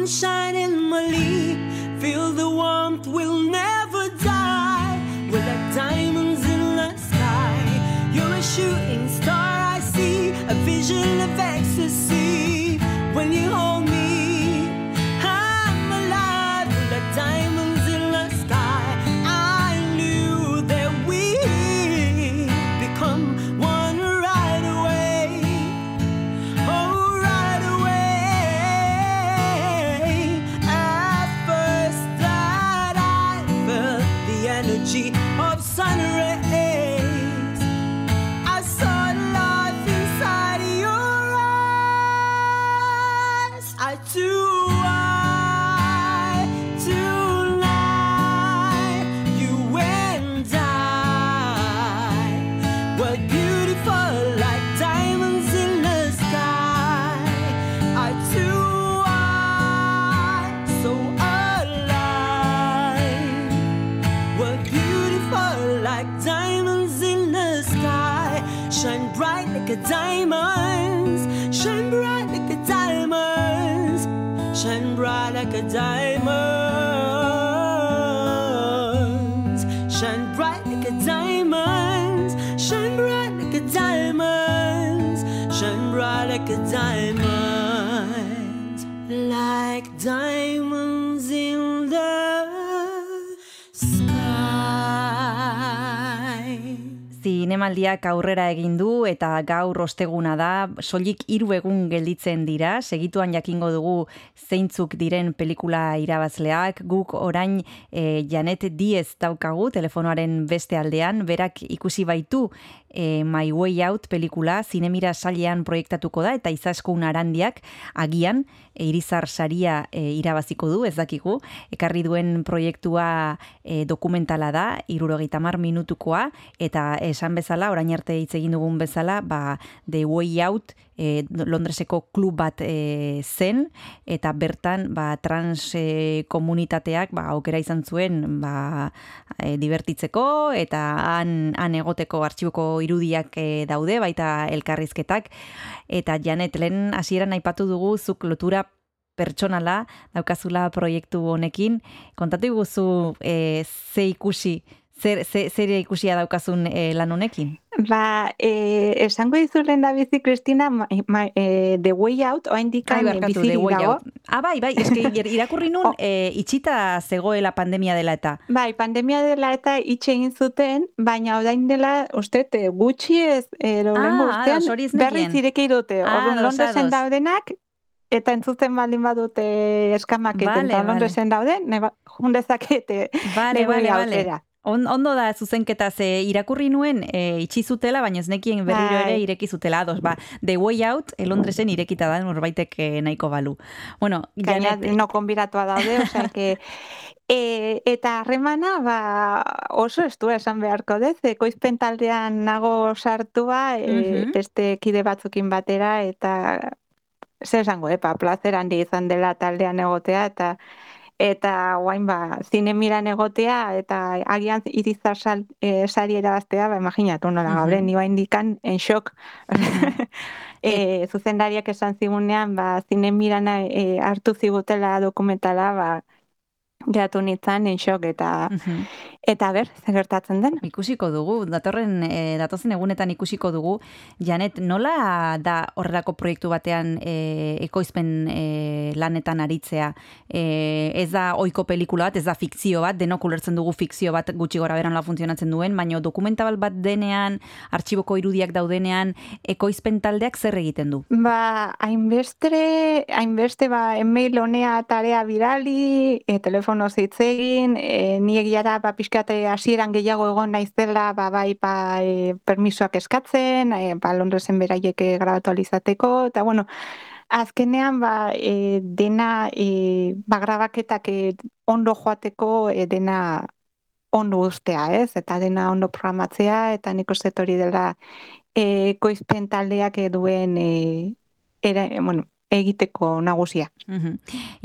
moonshine in my Mali. Feel the warmth, we'll never die. We're like diamonds in the sky. You're a shooting star, I see a vision of ecstasy. When you hold me, The. Zinemaldiak aurrera egin du eta gaur osteguna da, soilik hiru egun gelditzen dira, segituan jakingo dugu zeintzuk diren pelikula irabazleak, guk orain e, Janet Diez daukagu telefonoaren beste aldean, berak ikusi baitu e, My Way Out pelikula zinemira sailean proiektatuko da eta izaskun arandiak agian e, irizar saria e, irabaziko du, ez dakigu, ekarri duen proiektua e, dokumentala da, irurogeita mar minutukoa, eta esan bezala, orain arte hitz egin dugun bezala, ba, The Way Out e, Londreseko klub bat e, zen, eta bertan ba, trans e, komunitateak ba, aukera izan zuen ba, e, divertitzeko, eta han, han egoteko artxiboko irudiak e, daude, baita elkarrizketak, eta Janet, lehen hasieran aipatu dugu zuk lotura pertsonala daukazula proiektu honekin. Kontatu iguzu e, ze ikusi, zer, ze, zer ikusia daukazun e, lan honekin? Ba, eh, esango dizulen da bizi, Kristina, ma, ma, eh, The Way Out, oa indikan Ai, barkatu, The bizirik Way dago. Ah, bai, bai, eske irakurri nun e, itxita zegoela pandemia dela eta. Bai, pandemia dela eta itxe egin zuten, baina orain dela, uste, te, gutxi ez, ero Ah, urtean, berriz ireki dute. Ah, Orduan, Londresen daudenak, eta entzuten baldin badute eskamak Vale, eta vale. Londresen dauden, neba, jundezakete Bale, The Way bale, bale. Outera. On, ondo da zuzenketa ze irakurri nuen e, itxi zutela, baina ez nekien berriro ere Bai. ireki zutela ados. Ba, The Way Out, e, Londresen irekita da norbaitek e, nahiko balu. Bueno, Gaina Janet, no konbiratua daude, osea que E, eta harremana ba, oso estu esan beharko dez, ekoizpen taldean nago sartua e, Mhm. beste kide batzukin batera eta zer esango, epa, plazer handi izan dela taldean egotea eta eta guain ba, zinemiran egotea eta agian irizar sal, e, sari erabaztea, ba, imaginatu nola Mhm. gauden, ni indikan en shock. e, zuzendariak esan zigunean, ba, zinemirana e, hartu zigutela dokumentala, ba, geratu nintzen en shock eta eta ber, zer gertatzen den. Ikusiko dugu, datorren, e, datozen egunetan ikusiko dugu, Janet, nola da horrelako proiektu batean e, ekoizpen e, lanetan aritzea? E, ez da oiko pelikula bat, ez da fikzio bat, denok ulertzen dugu fikzio bat gutxi gora beran la funtzionatzen duen, baina dokumental bat denean, artxiboko irudiak daudenean, ekoizpen taldeak zer egiten du? Ba, hainbeste, hainbeste ba, email honea tarea bidali, e, telefono hitz egin, e, ni egia da, ba, pixkate hasieran gehiago egon naizela, ba, bai, ba, e, permisoak eskatzen, e, ba, Londresen beraiek eh, grabatu alizateko, eta bueno, azkenean, ba, e, dena, e, ba, grabaketak e, ondo joateko, e, dena ondo ustea, ez? Eta dena ondo programatzea, eta nik uste hori dela e, ekoizpen taldeak duen e, era, bueno, egiteko nagusia. Mhm.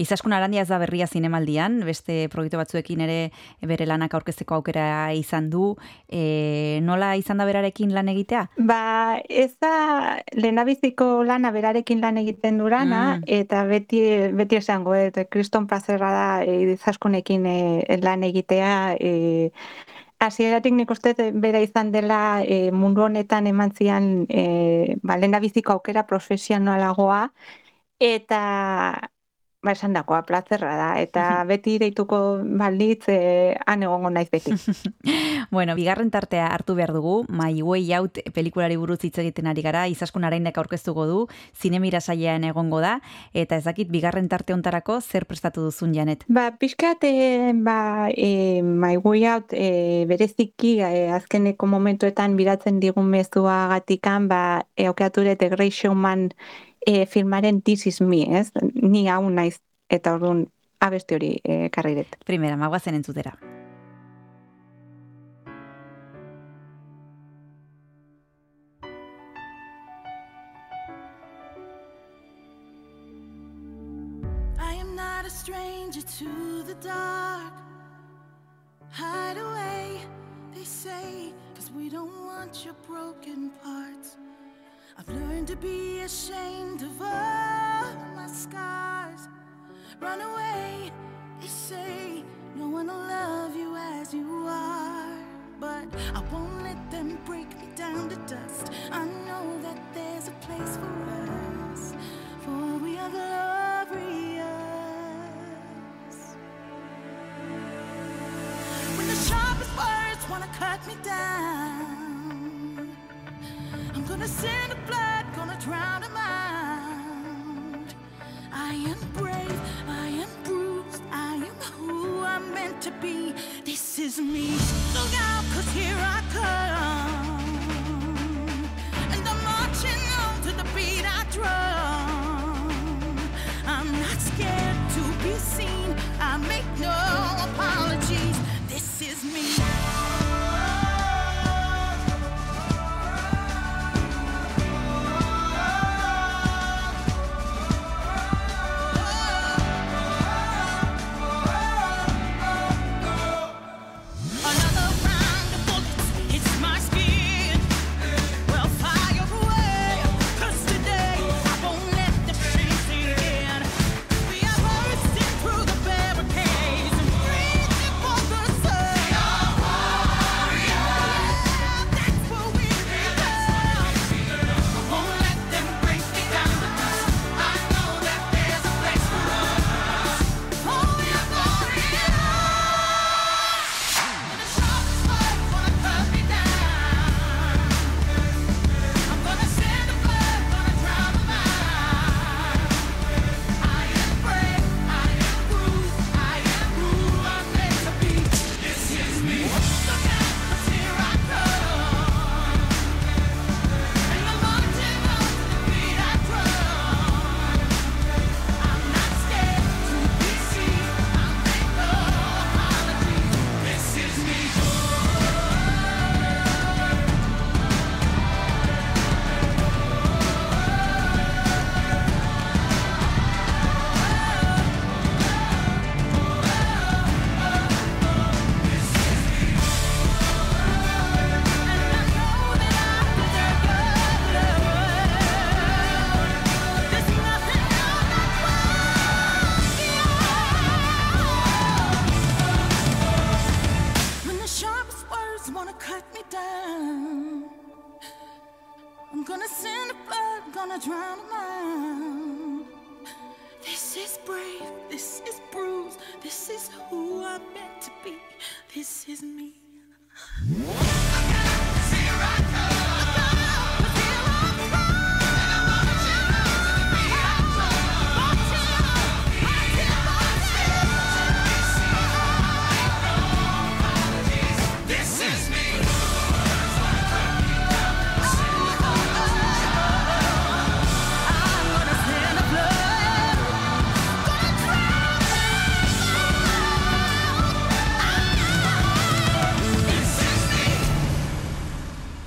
Izaskun Arandia ez da berria zinemaldian, beste proiektu batzuekin ere bere lanak aurkezteko aukera izan du. E, nola izan da berarekin lan egitea? Ba, ez da lehenabiziko lana berarekin lan egiten durana, Mm. eta beti, beti esango, eta kriston plazerra da e, izaskunekin e, lan egitea, e, Hasieratik nik uste bera izan dela e, mundu honetan eman zian e, ba, lehendabiziko aukera profesionalagoa eta ba esan dakoa plazerra da. Eta beti deituko balditz e, han egongo naiz beti. Bueno, bigarren tartea hartu behar dugu, My Way Out pelikulari buruz hitz egiten ari gara, izaskun arainek aurkeztuko du, zinemira sailean egongo da, eta ez dakit bigarren tarte hontarako zer prestatu duzun janet. Ba, pixkat, e, ba, e, My Way Out e, bereziki e, azkeneko momentuetan biratzen digun mezua gatikan, ba, e, aukeature The Great Showman e, filmaren This Is Me, ez? Ni hau naiz, eta orduan abesti hori e, karriret. Primera, magoazen entzutera. I am not a stranger to the dark. Hide away, they say, cause we don't want your broken parts. I've learned to be ashamed of all my scars. Run away, they say, no one will love you as you are. But I won't let them break me down to dust. I know that there's a place for us, for we are glorious. When the sharpest words wanna cut me down, gonna send a flood, gonna drown them out. I am brave, I am bruised, I am who I'm meant to be. This is me. Look out, cause here I come. And I'm marching on to the beat I drum. I'm not scared to be seen. I make no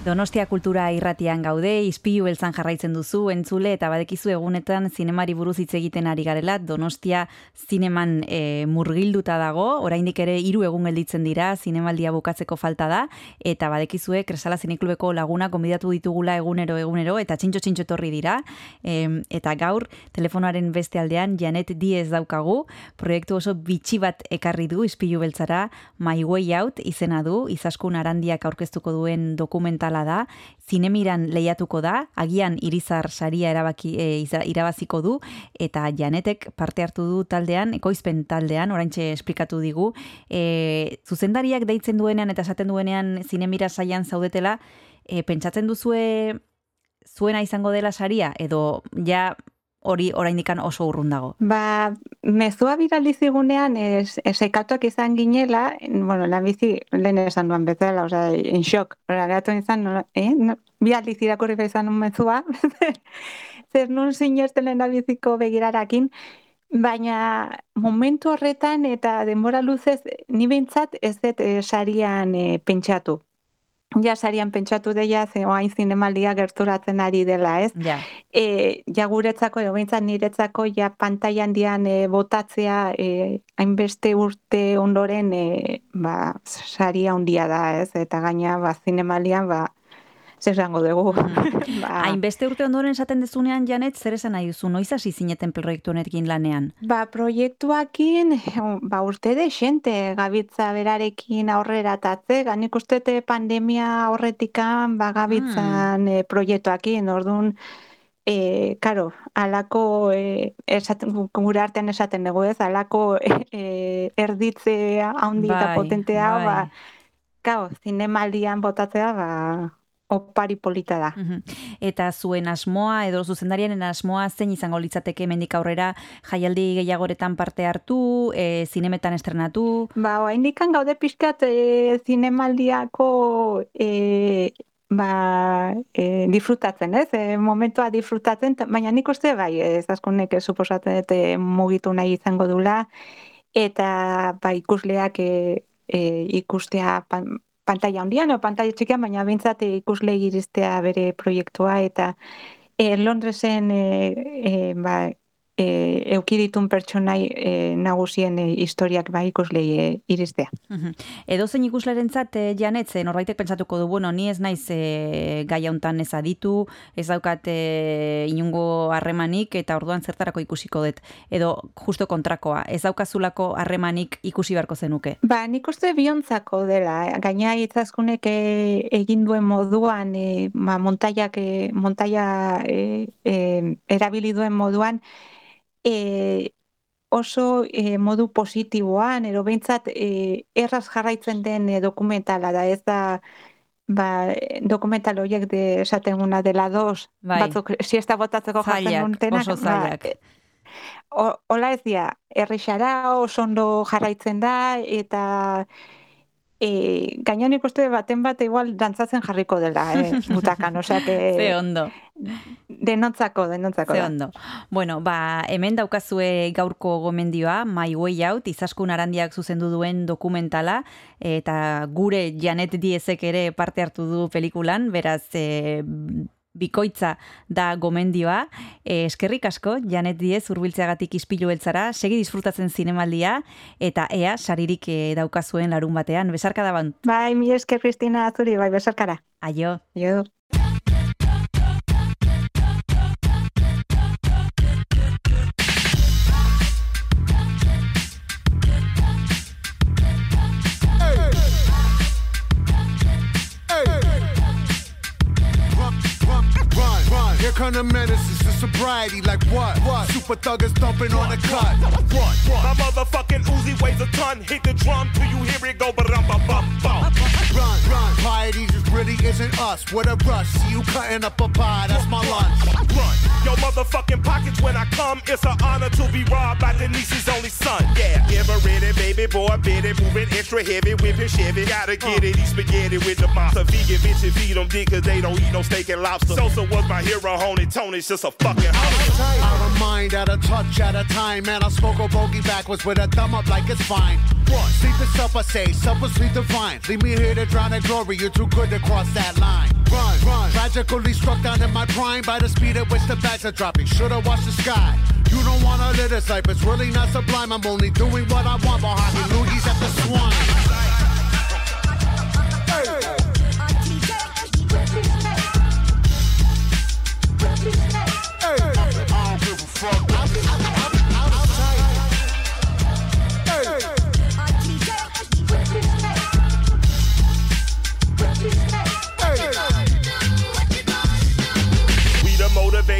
Donostia kultura irratian gaude, izpilu beltzan jarraitzen duzu, entzule, eta badekizu egunetan zinemari buruz hitz egiten ari garela, Donostia zineman e, murgilduta dago, oraindik ere hiru egun gelditzen dira, zinemaldia bukatzeko falta da, eta badekizue Kresala Zineklubeko laguna konbidatu ditugula egunero egunero, eta txintxo txintxo etorri dira, e, eta gaur telefonoaren beste aldean Janet Diez daukagu, proiektu oso bitxi bat ekarri du izpilu beltzara, My Way Out izena du, izaskun arandiak aurkeztuko duen dokumentala da, zinemiran lehiatuko da, agian irizar saria erabaki, e, irabaziko du, eta Janetek parte hartu du taldean, ekoizpen taldean, oraintxe esplikatu digu, e, zuzendariak deitzen duenean eta esaten duenean zinemira saian zaudetela, e, pentsatzen duzue zuena izango dela saria, edo ja hori oraindikan oso urrun dago. Ba, mezua bidali zigunean, es, esekatuak izan ginela, bueno, la bizi lehen esan duan bezala, osea, in shock. Geratu izan, no, eh? No, bi aldiz irakurri behar izan mezua, zer nun sinesten lehen biziko begirarakin, baina momentu horretan eta denbora luzez, ni behintzat ez dut eh, sarian eh, pentsatu. Ja sarian pentsatu deia, ze oain zinemaldia gerturatzen ari dela, ez? Ja. e, ja guretzako, edo behintzat niretzako, ja pantai handian e, botatzea e, hainbeste urte ondoren e, ba, saria handia da, ez? Eta gaina, ba, zinemalian, ba, zer esango dugu. ba, Hainbeste urte ondoren esaten dezunean, Janet, zer esan nahi duzu, noiz hasi zineten proiektu honekin lanean? Ba, proiektuakin, ba, urte de xente, gabitza berarekin aurrera tatze, ganik ustete pandemia horretikan, ba, gabitzan eh, proiektuakin, orduan, e, karo, alako, e, esaten, gu- gure artean esaten dugu ez, alako e, erditze handi eta Bai, potentea, bai. ba, karo, zinemaldian botatzea, ba, opari polita da. Mhm. Eta zuen asmoa edo zuzendariaren asmoa zein izango litzateke hemendik aurrera jaialdi gehiagoretan parte hartu, e, zinemetan estrenatu? Ba, oraindikan gaude pixkat e, zinemaldiako e, ba, e, disfrutatzen, ez? E, momentua disfrutatzen, ta- baina nik uste bai, ez askunek suposatzen dut e, mugitu nahi izango dula, eta ba, ikusleak e, e, ikustea pan, pantalla handian o pantalla txikian, baina bintzat ikusle iristea bere proiektua, eta e, Londresen e, e, ba, e, eukiditun pertsonai e, nagusien e, historiak ba ikuslei e, iristea. Edo zein ikuslerentzat eh, Janet, ze norbaitek pentsatuko du, bueno, ni ez naiz e, gai hontan ez aditu, ez daukat e, inungo harremanik eta orduan zertarako ikusiko dut. Edo justo kontrakoa, ez daukazulako harremanik ikusi beharko zenuke. Ba, nik uste biontzako dela, eh, gaina itzazkunek e, egin duen moduan, e, ba, montaiak, e, montaia e, e, erabili duen moduan, e, oso e, modu positiboan, ero behintzat e, erraz jarraitzen den e, dokumentala da, ez da ba, dokumental horiek de esaten una dela dos, Bai. batzuk siesta botatzeko jartzen dutenak, oso zailak. Ba, o, hola ez dia, errixara oso ondo jarraitzen da, eta e, gainan ikuste baten bat igual dantzatzen jarriko dela, eh, butakan, osea que... Ze ondo. Denontzako, denontzako Ze da. ondo. Bueno, ba, hemen daukazue gaurko gomendioa, My Way Out, izaskun arandiak zuzendu duen dokumentala, eta gure Janet Diezek ere parte hartu du pelikulan, beraz, e, bikoitza da gomendioa. E, eskerrik asko, Janet Diez urbiltzeagatik izpilu beltzara, segi disfrutatzen zinemaldia, eta ea saririk e, daukazuen larun batean. Besarka da ban. Bai, mi esker Kristina Azuri, bai, besarkara. Aio. Aio. Here come menaces to sobriety. Like what? What? Super thuggers thumping on the cut. Run, My motherfucking Uzi weighs a ton. Hit the drum till you hear it go ba-dum bum bum bum. Run, run. Piety just really isn't us. What a rush. See you cutting up a pie. That's my lunch. Run. Yo motherfucking pockets when I come. It's an honor to be robbed by Denise's only son. Yeah, give her ready, baby boy, bit it, moving extra heavy, whipping Chevy. Gotta get it, eat spaghetti with the monster. Vegan bitches feed them dick 'cause they don't eat no steak and lobster. Sosa was my hero, homie. Tony's just a fucking hustler. Out of mind, out of touch, at a time. Man, I smoke a bogey backwards with a thumb up like it's fine. What? Sleep is self, I say. Supper, sleep divine. Leave me here to drown in glory. You're too good to cross that line. Run, run. Tragically struck down in my prime by the speed at which the bags are dropping. Should've watched the sky. You don't wanna live this life, it's really not sublime. I'm only doing what I want, but hockey loogies at the swine.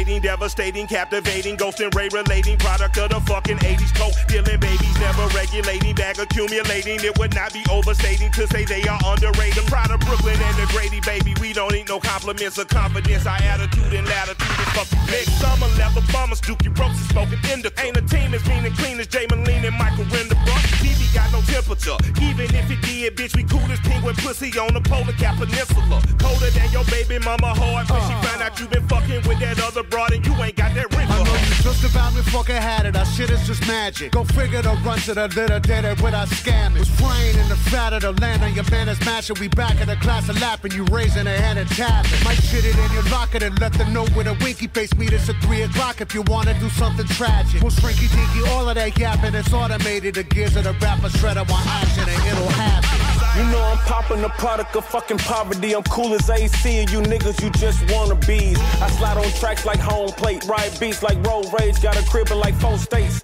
The devastating, captivating, ghost and ray relating, product of the fucking 80s. Coke dealing babies, never regulating, bag accumulating. It would not be overstating to say they are underrated. Proud of Brooklyn and the Grady, baby. We don't need no compliments or confidence. Our attitude and latitude is fucking big. Summer leather bummers, Dookie Ropes is smoking indica. Ain't a team as mean and clean as Jay Moline and Michael Renderbrook. TV got no temperature. Even if it did, bitch, we cool as penguin pussy on the polar cap peninsula. Colder than your baby mama heart when she uh. find out you been fucking with that other broad and you ain't got that ring I know you just about me fucking had it. Our shit is just magic. Go figure the run to the little did it without scamming. Was praying in the fat of the land on your man is matching. We back in the class of lapping. You raising a hand and tapping. Might shit it in your locker and let them know with a winky face. Meet us at 3 o'clock if you wanna do something tragic. We'll shrinky dinky, all of that yapping. It's automated. The gears of the rapper shredder want action and it'll happen. You know I'm popping the product of fucking poverty. I'm cool as AC, and you niggas, you just wanna bees. I slide on tracks like home plate, ride beats like road rage, got a crib in like four states.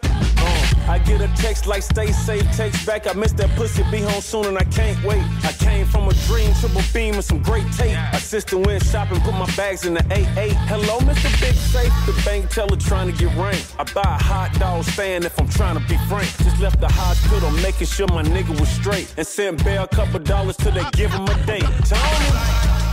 I get a text like stay safe, text back. I miss that pussy, be home soon, and I can't wait. I came from a dream, triple beam, and some great tape. My sister went shopping, put my bags in the 8-8. Hello, Mr. Big Safe, the bank teller trying to get ranked. I buy a hot dog stand if I'm trying to be frank. Just left the hospital, making sure my nigga was straight, and sent Bear a couple dollars till they give him a date. Tony.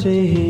to him.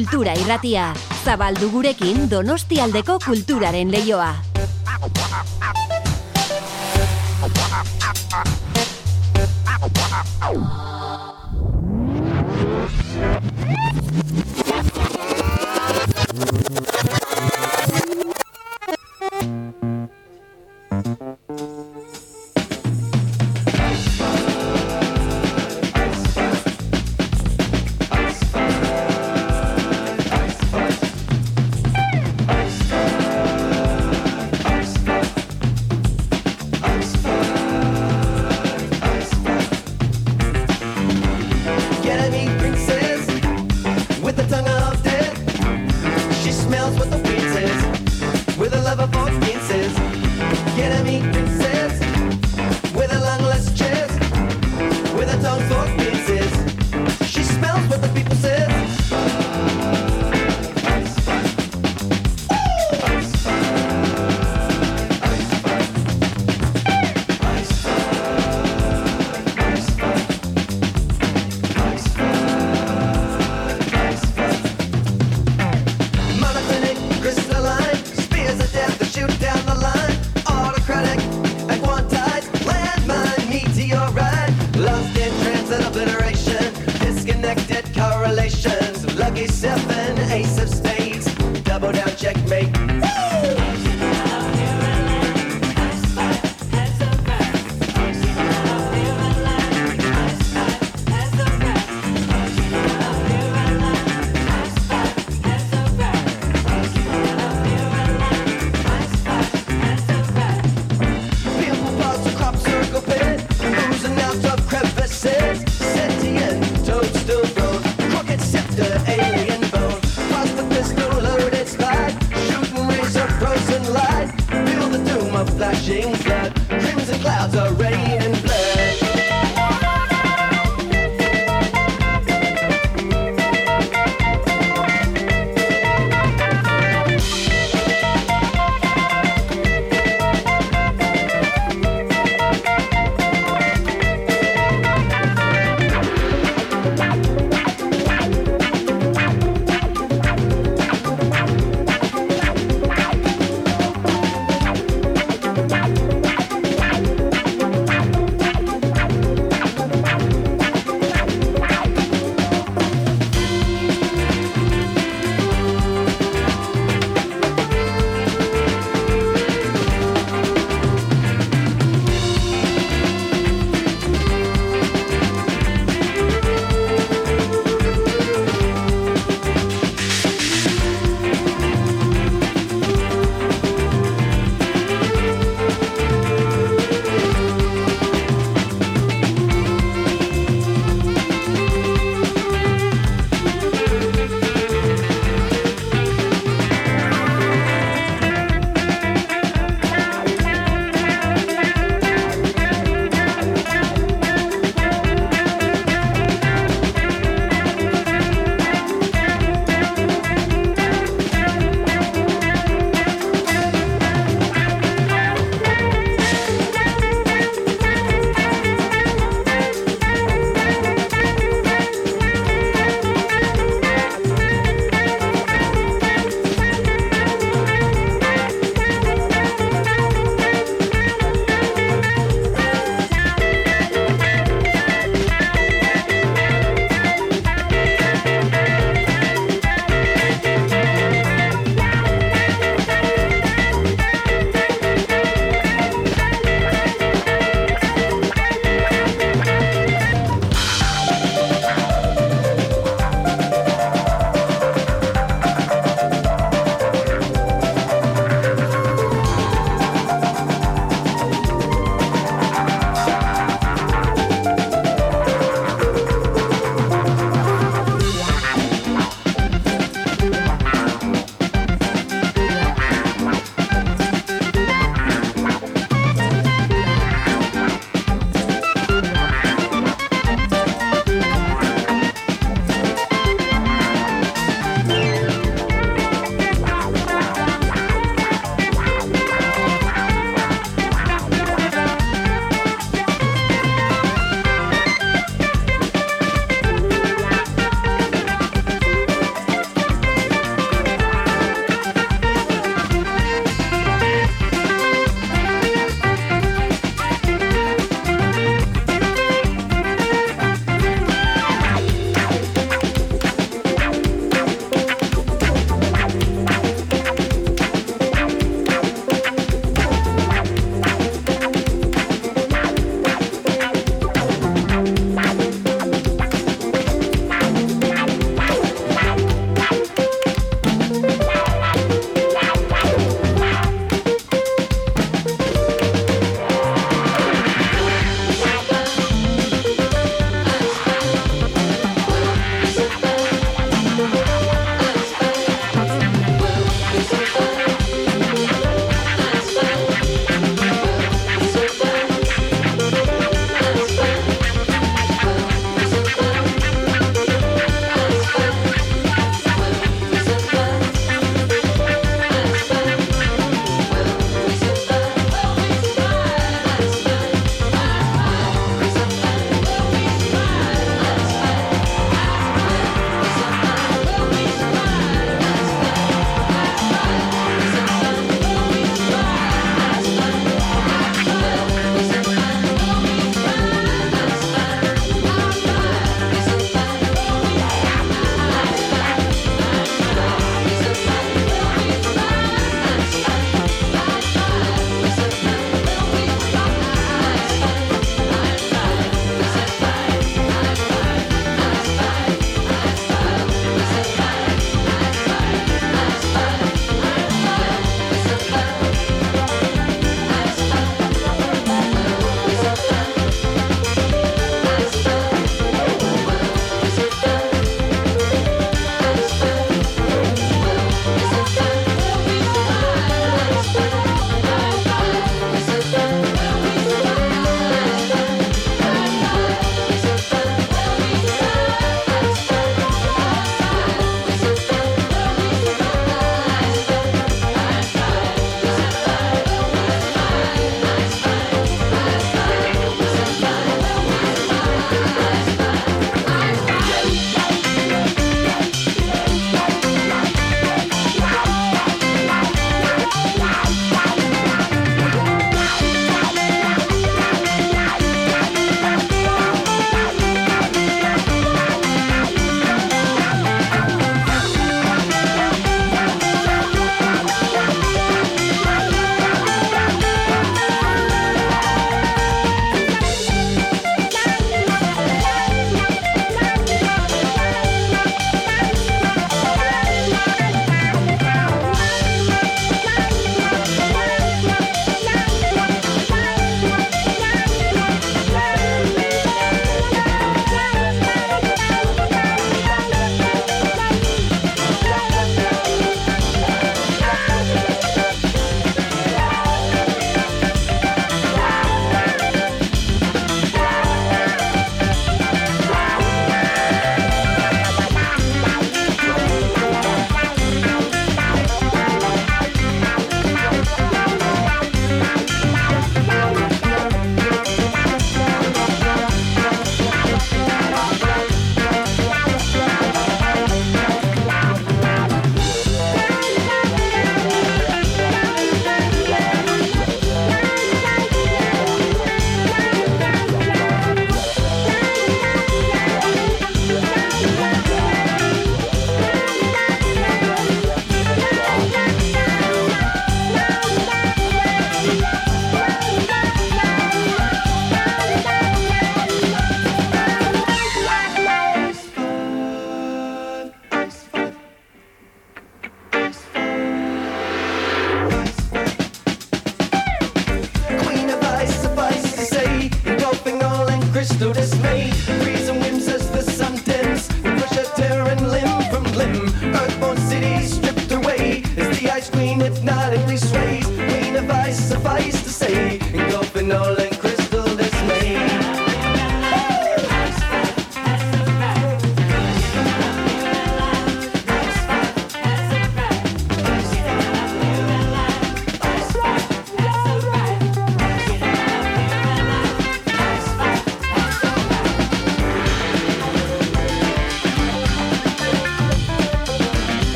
Kultura Irratia. Zabaldu gurekin Donostialdeko kulturaren leioa.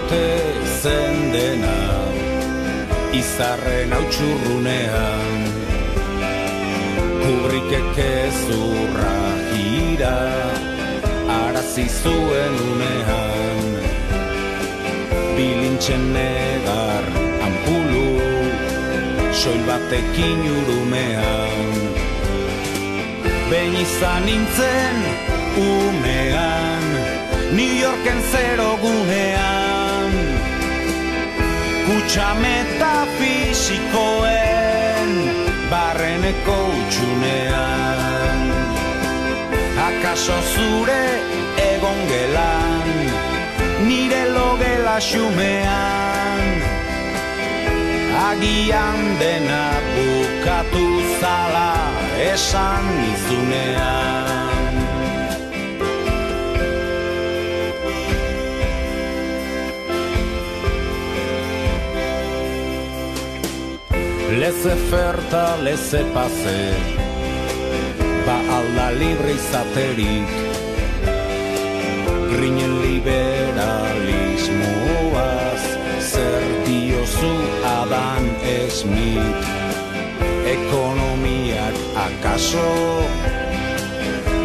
Hasiote zen dena Izarren hautsurrunean Kubrikek ezurra gira Arazi zuen unean. Bilintxen negar ampulu Soil batekin urumean. Behin izan nintzen umean New Yorken zero gunean Kutsa metafisikoen barreneko utxunean Akaso zure egon gelan nire logela xumean. Agian dena bukatu zala esan nizunean Leze ferta, leze pase Ba alda libre izaterik Grinen liberalismoaz Zer diozu Adam Smith Ekonomiak akaso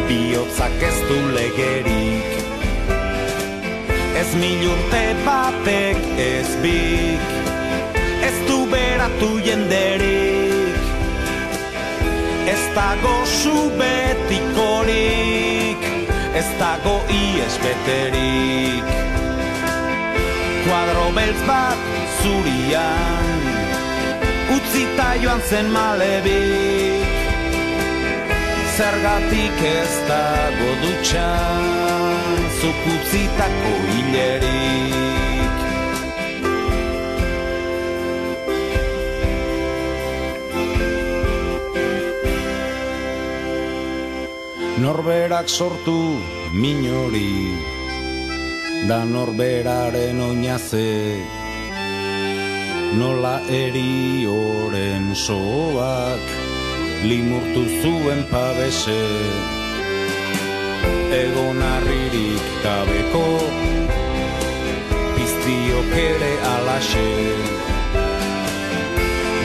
Biotzak ez du legerik. Ez mil urte batek ez bik beratu jenderik Ez dago zu betikorik Ez dago ies beterik Kuadro beltz bat zurian Utzita joan zen malebik Zergatik ez dago dutxan Zuk utzitako hilerik Norberak sortu minori Da norberaren oinaze Nola eri oren soak Limurtu zuen pabese. Egon arririk gabeko Piztiok ere alaxe.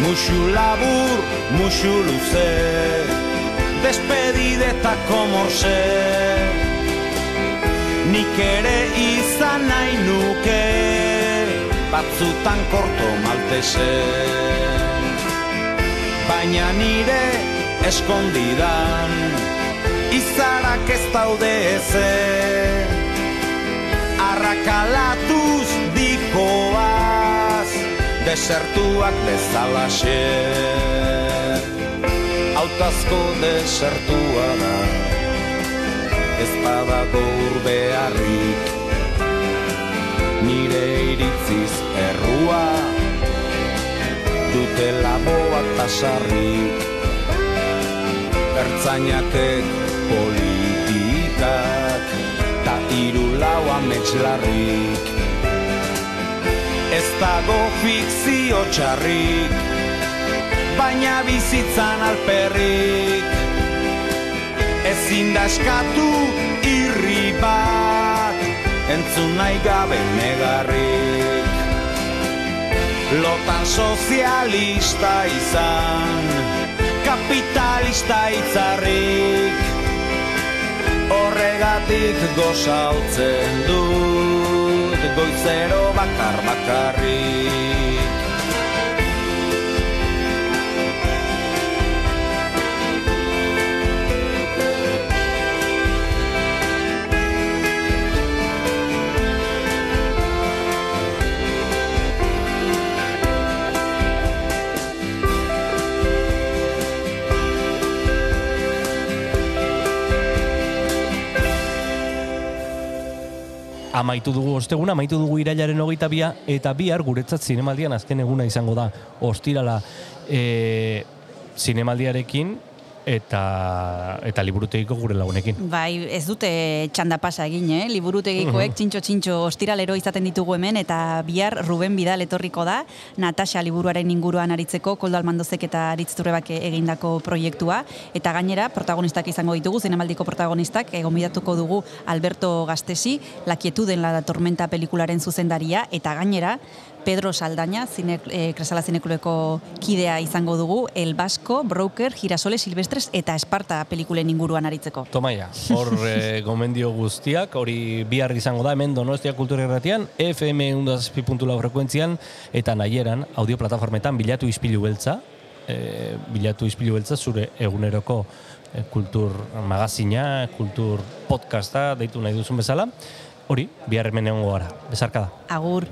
Muxu labur, muxu luze despedidetako morse Nik ere izan nahi nuke Batzutan korto maltese Baina nire eskondidan Izarak ez daude eze Arrakalatuz dikoaz Desertuak bezalaxe Autazko desertua da. Ez badago urbearrik Nire iritziz errua. Dute laboak tasarrik Ertzainakek politikak Ta iru lau ametxlarrik Ez dago fikzio txarrik baina bizitzan alperrik. Ezin da eskatu irri bat entzun nahi gabe negarrik. Lotan sozialista izan kapitalista itzarrik. Horregatik gozautzen dut goizero bakar bakarrik amaitu dugu osteguna, amaitu dugu irailaren hogeita bia, eta bihar guretzat zinemaldian azken eguna izango da. Ostirala e, zinemaldiarekin eta eta liburutegiko gure lagunekin. Bai, ez dute txanda pasa egin, eh? Liburutegikoek Mhm. txintxo txintxo ostiralero izaten ditugu hemen eta bihar Ruben Bidal etorriko da Natasha liburuaren inguruan aritzeko Koldo Almandozek eta Aritz Turebak egindako proiektua eta gainera protagonistak izango ditugu zinemaldiko protagonistak egonbidatuko dugu Alberto Gastesi, La quietud en la tormenta pelikularen zuzendaria eta gainera Pedro Saldaña, zine, e, Kresala Zinekuleko kidea izango dugu, El Basco, Broker, Girasole Silvestres eta Esparta pelikulen inguruan aritzeko. Tomaia, hor e, gomendio guztiak, hori bihar izango da, hemen Donostia Kultura Irratian, FM 1.6.lau frekuentzian, eta nahieran, audioplatformetan bilatu ispilu beltza, e, bilatu ispilu beltza zure eguneroko e, kultur magazina, kultur podcasta, deitu nahi duzun bezala, hori, bihar hemen egongo gara, bezarka da. Agur.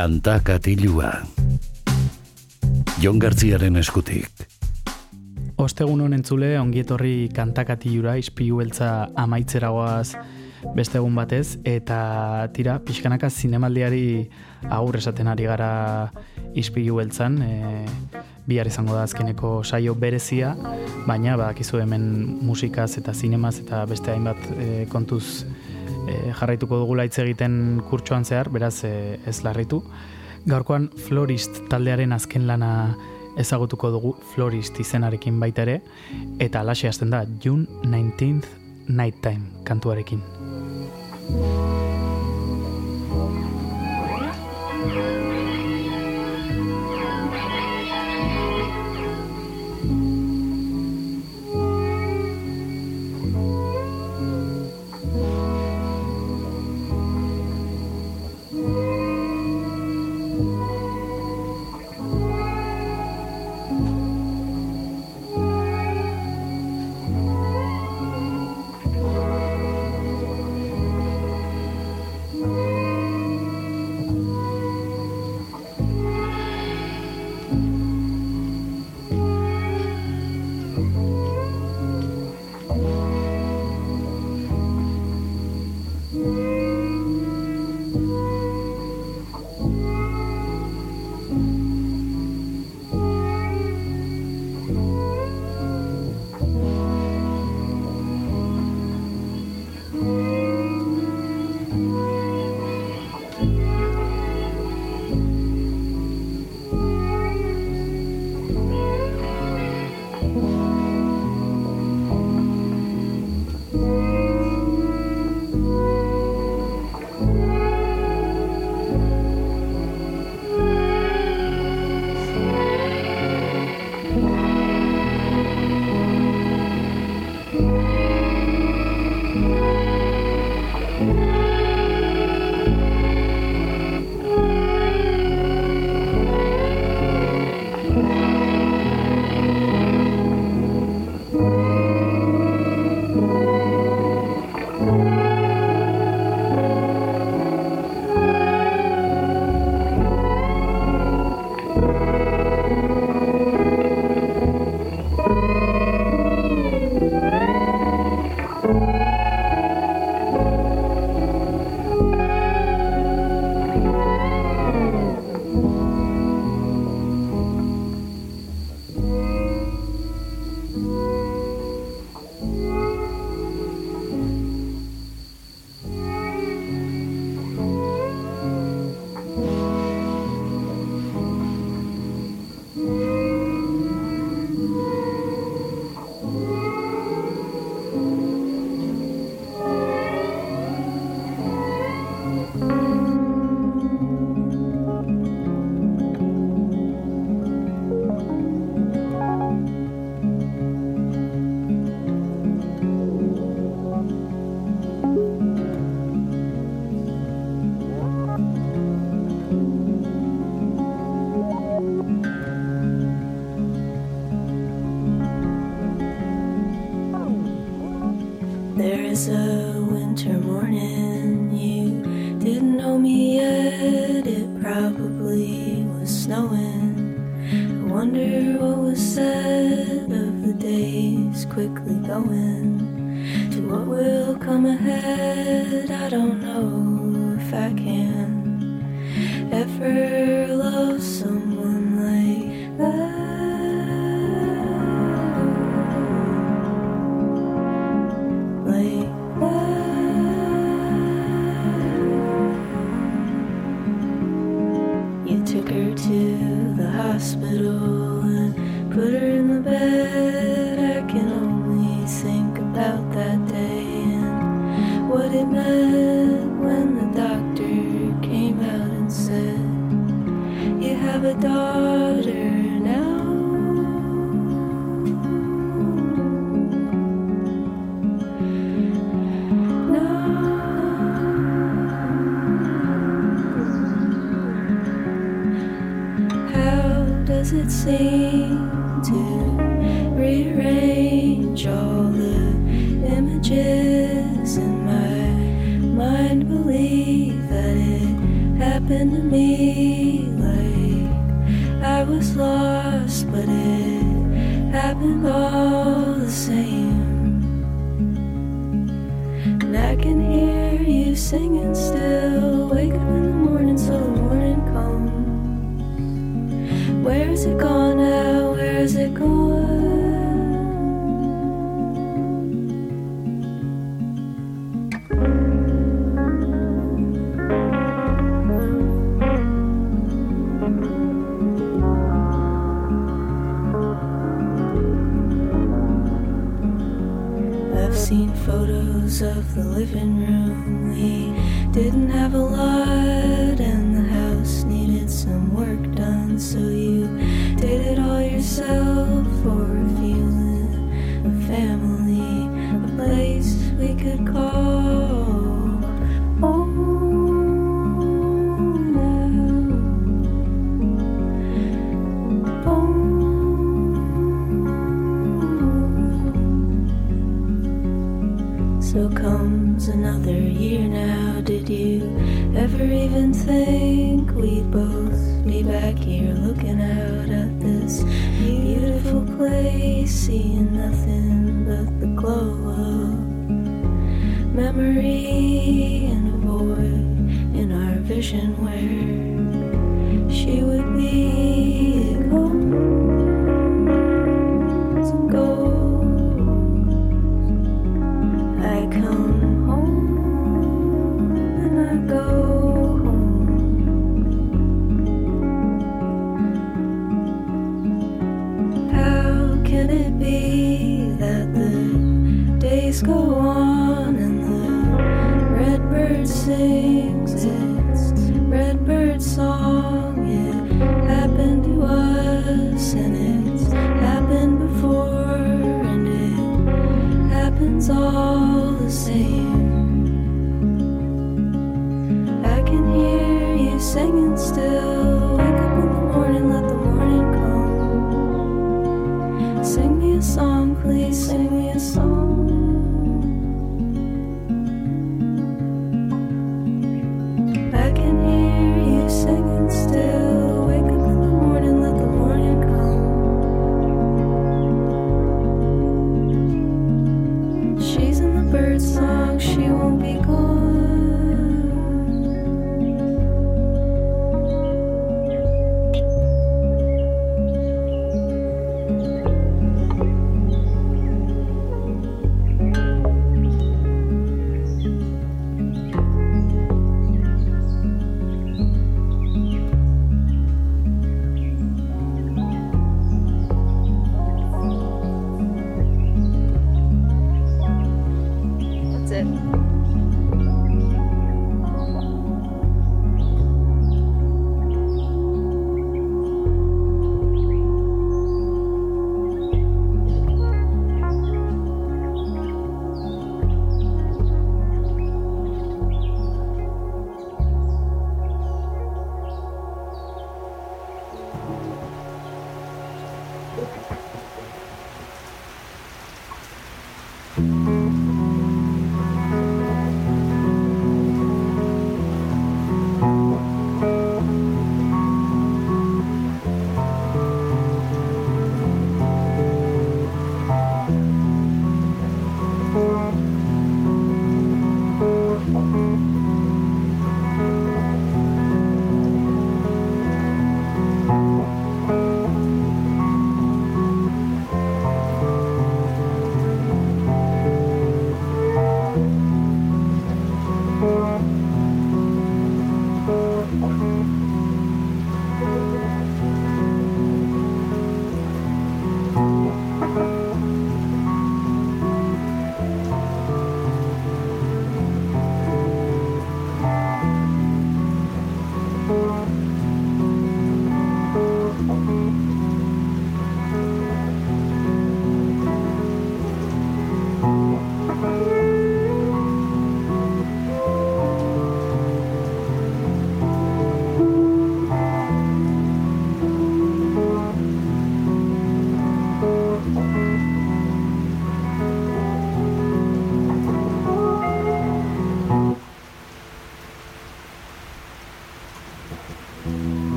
Kanta katilua. Jon Gartziaren eskutik. Ostegun honen entzule, ongietorri kantakatilura, ispilu beltza amaitzeragoaz beste egun batez, eta tira, pixkanaka zinemaldiari agur esaten ari gara ispilu beltzan, e, bihar izango da azkeneko saio berezia, baina bakizu hemen musikaz eta zinemaz eta beste hainbat e, kontuz e, jarraituko dugula hitz egiten kurtsoan zehar, beraz e, ez larritu. Gaurkoan Florist taldearen azken lana ezagutuko dugu Florist izenarekin baita ere, eta alaxe hasten da June 19th Nighttime kantuarekin.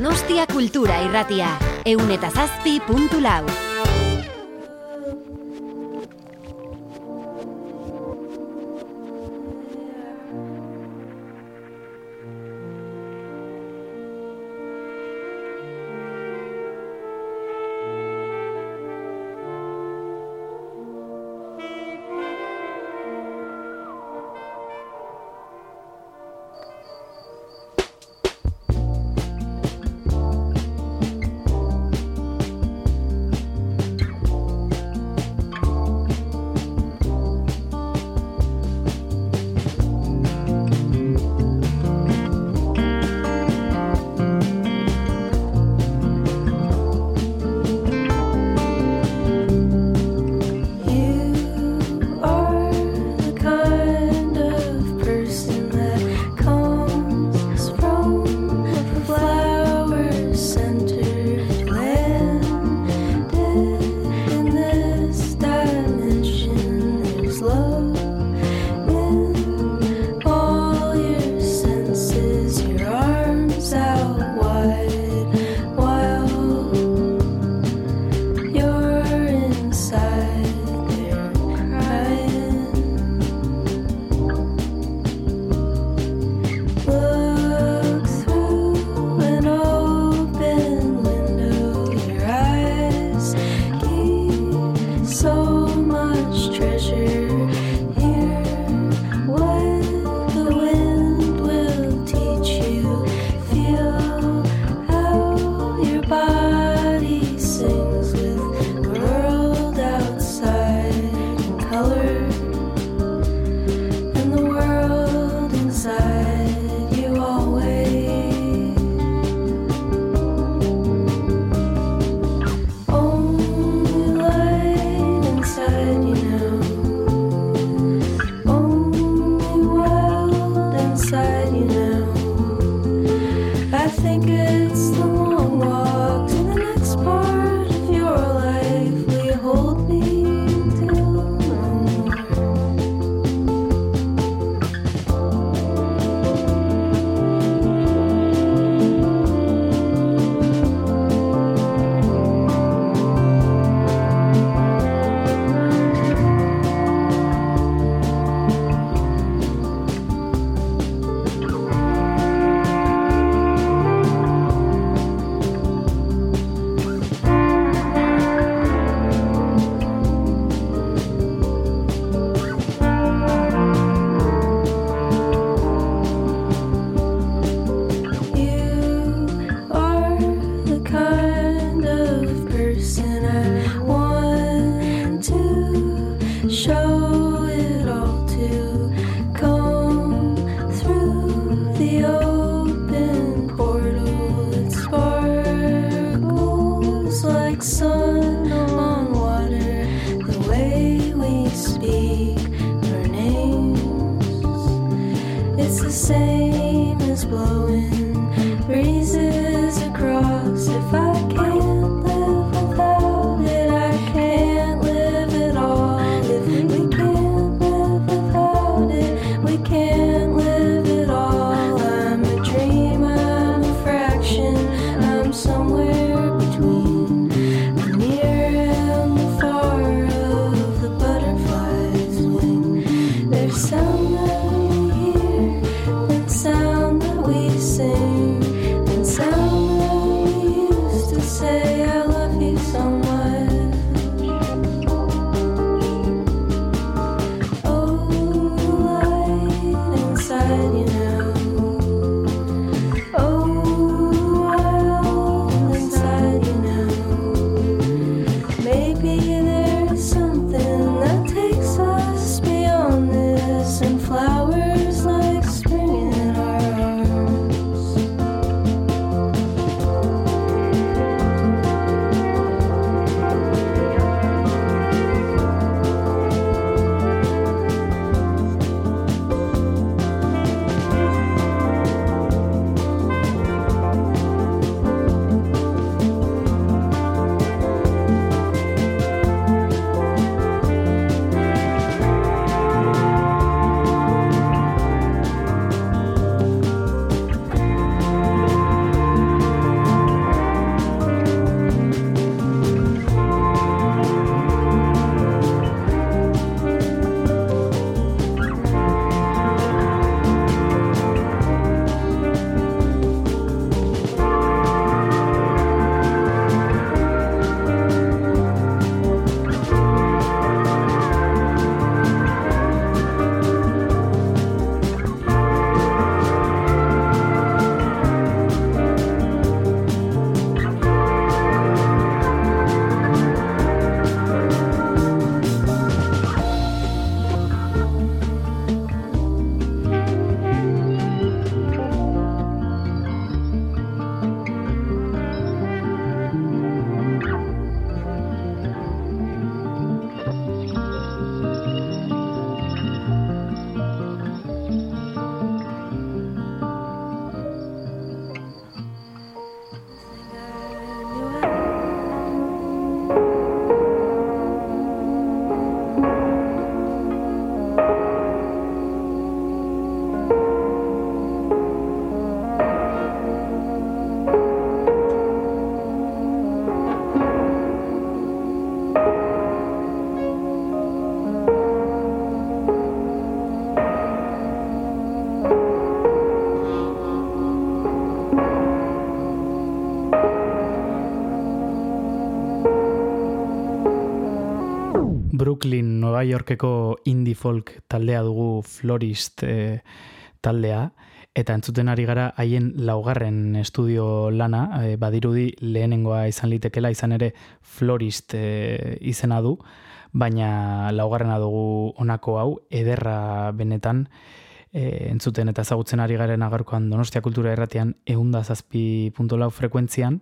Donostia Kultura Irratia. Eun eta zazpi puntu lau. Yorkeko indie folk taldea dugu florist e, taldea, eta entzuten ari gara haien laugarren estudio lana, e, badirudi lehenengoa izan litekela, izan ere florist e, izena du, baina laugarrena dugu honako hau, ederra benetan, e, entzuten eta ezagutzen ari garen agarkoan Donostia Kultura Erratean eunda zazpi puntolau frekuentzian,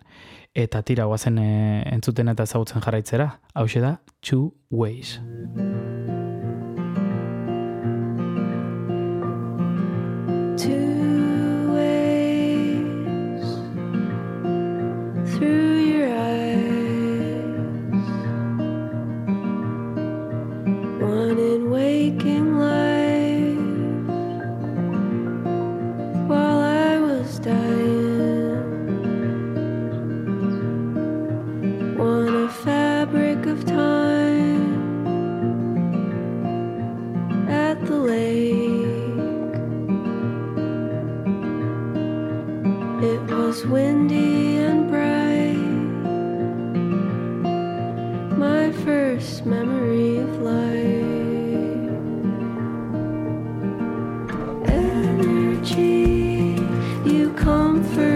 eta tira guazen e, entzuten eta ezagutzen jarraitzera, hau da Two Ways. two ways through. tree you comfort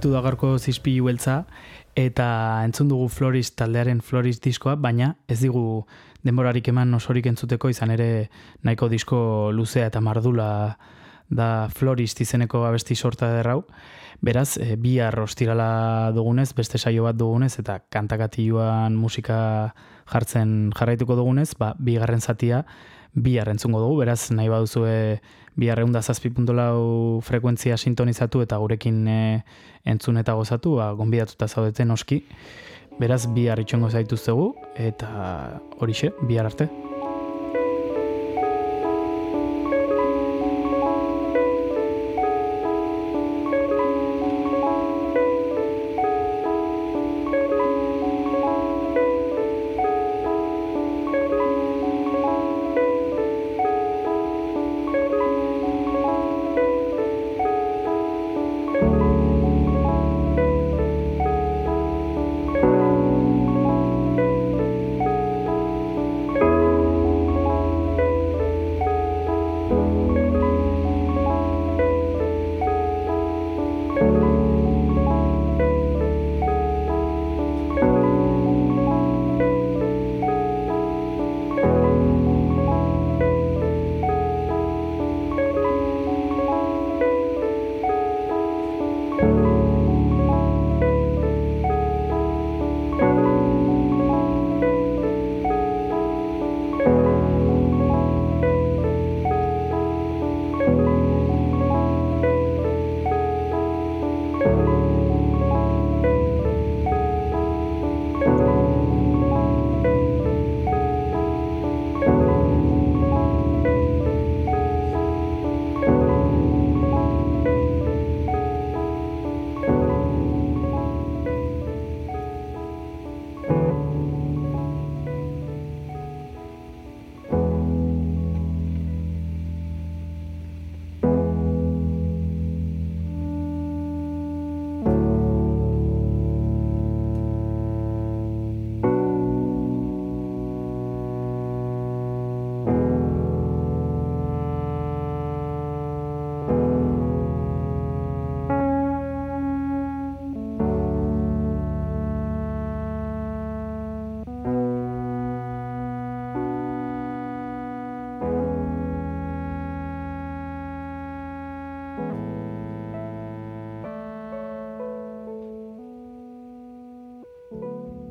amaitu da gaurko zizpilu beltza, eta entzun dugu Floris taldearen Floris diskoa, baina ez digu denborarik eman osorik entzuteko izan ere nahiko disko luzea eta mardula da Florist izeneko abesti sorta derrau. Beraz, e, bi arrostirala dugunez, beste saio bat dugunez, eta kantakatioan musika jartzen jarraituko dugunez, ba, bi garren zatia, bi entzungo dugu, beraz, nahi baduzue bi arreunda zazpi.lau frekuentzia sintonizatu eta gurekin e, entzun eta gozatu, ba, gonbidatuta zaudeten noski. Beraz, bi harritxongo zaituztegu, eta horixe, bi arte.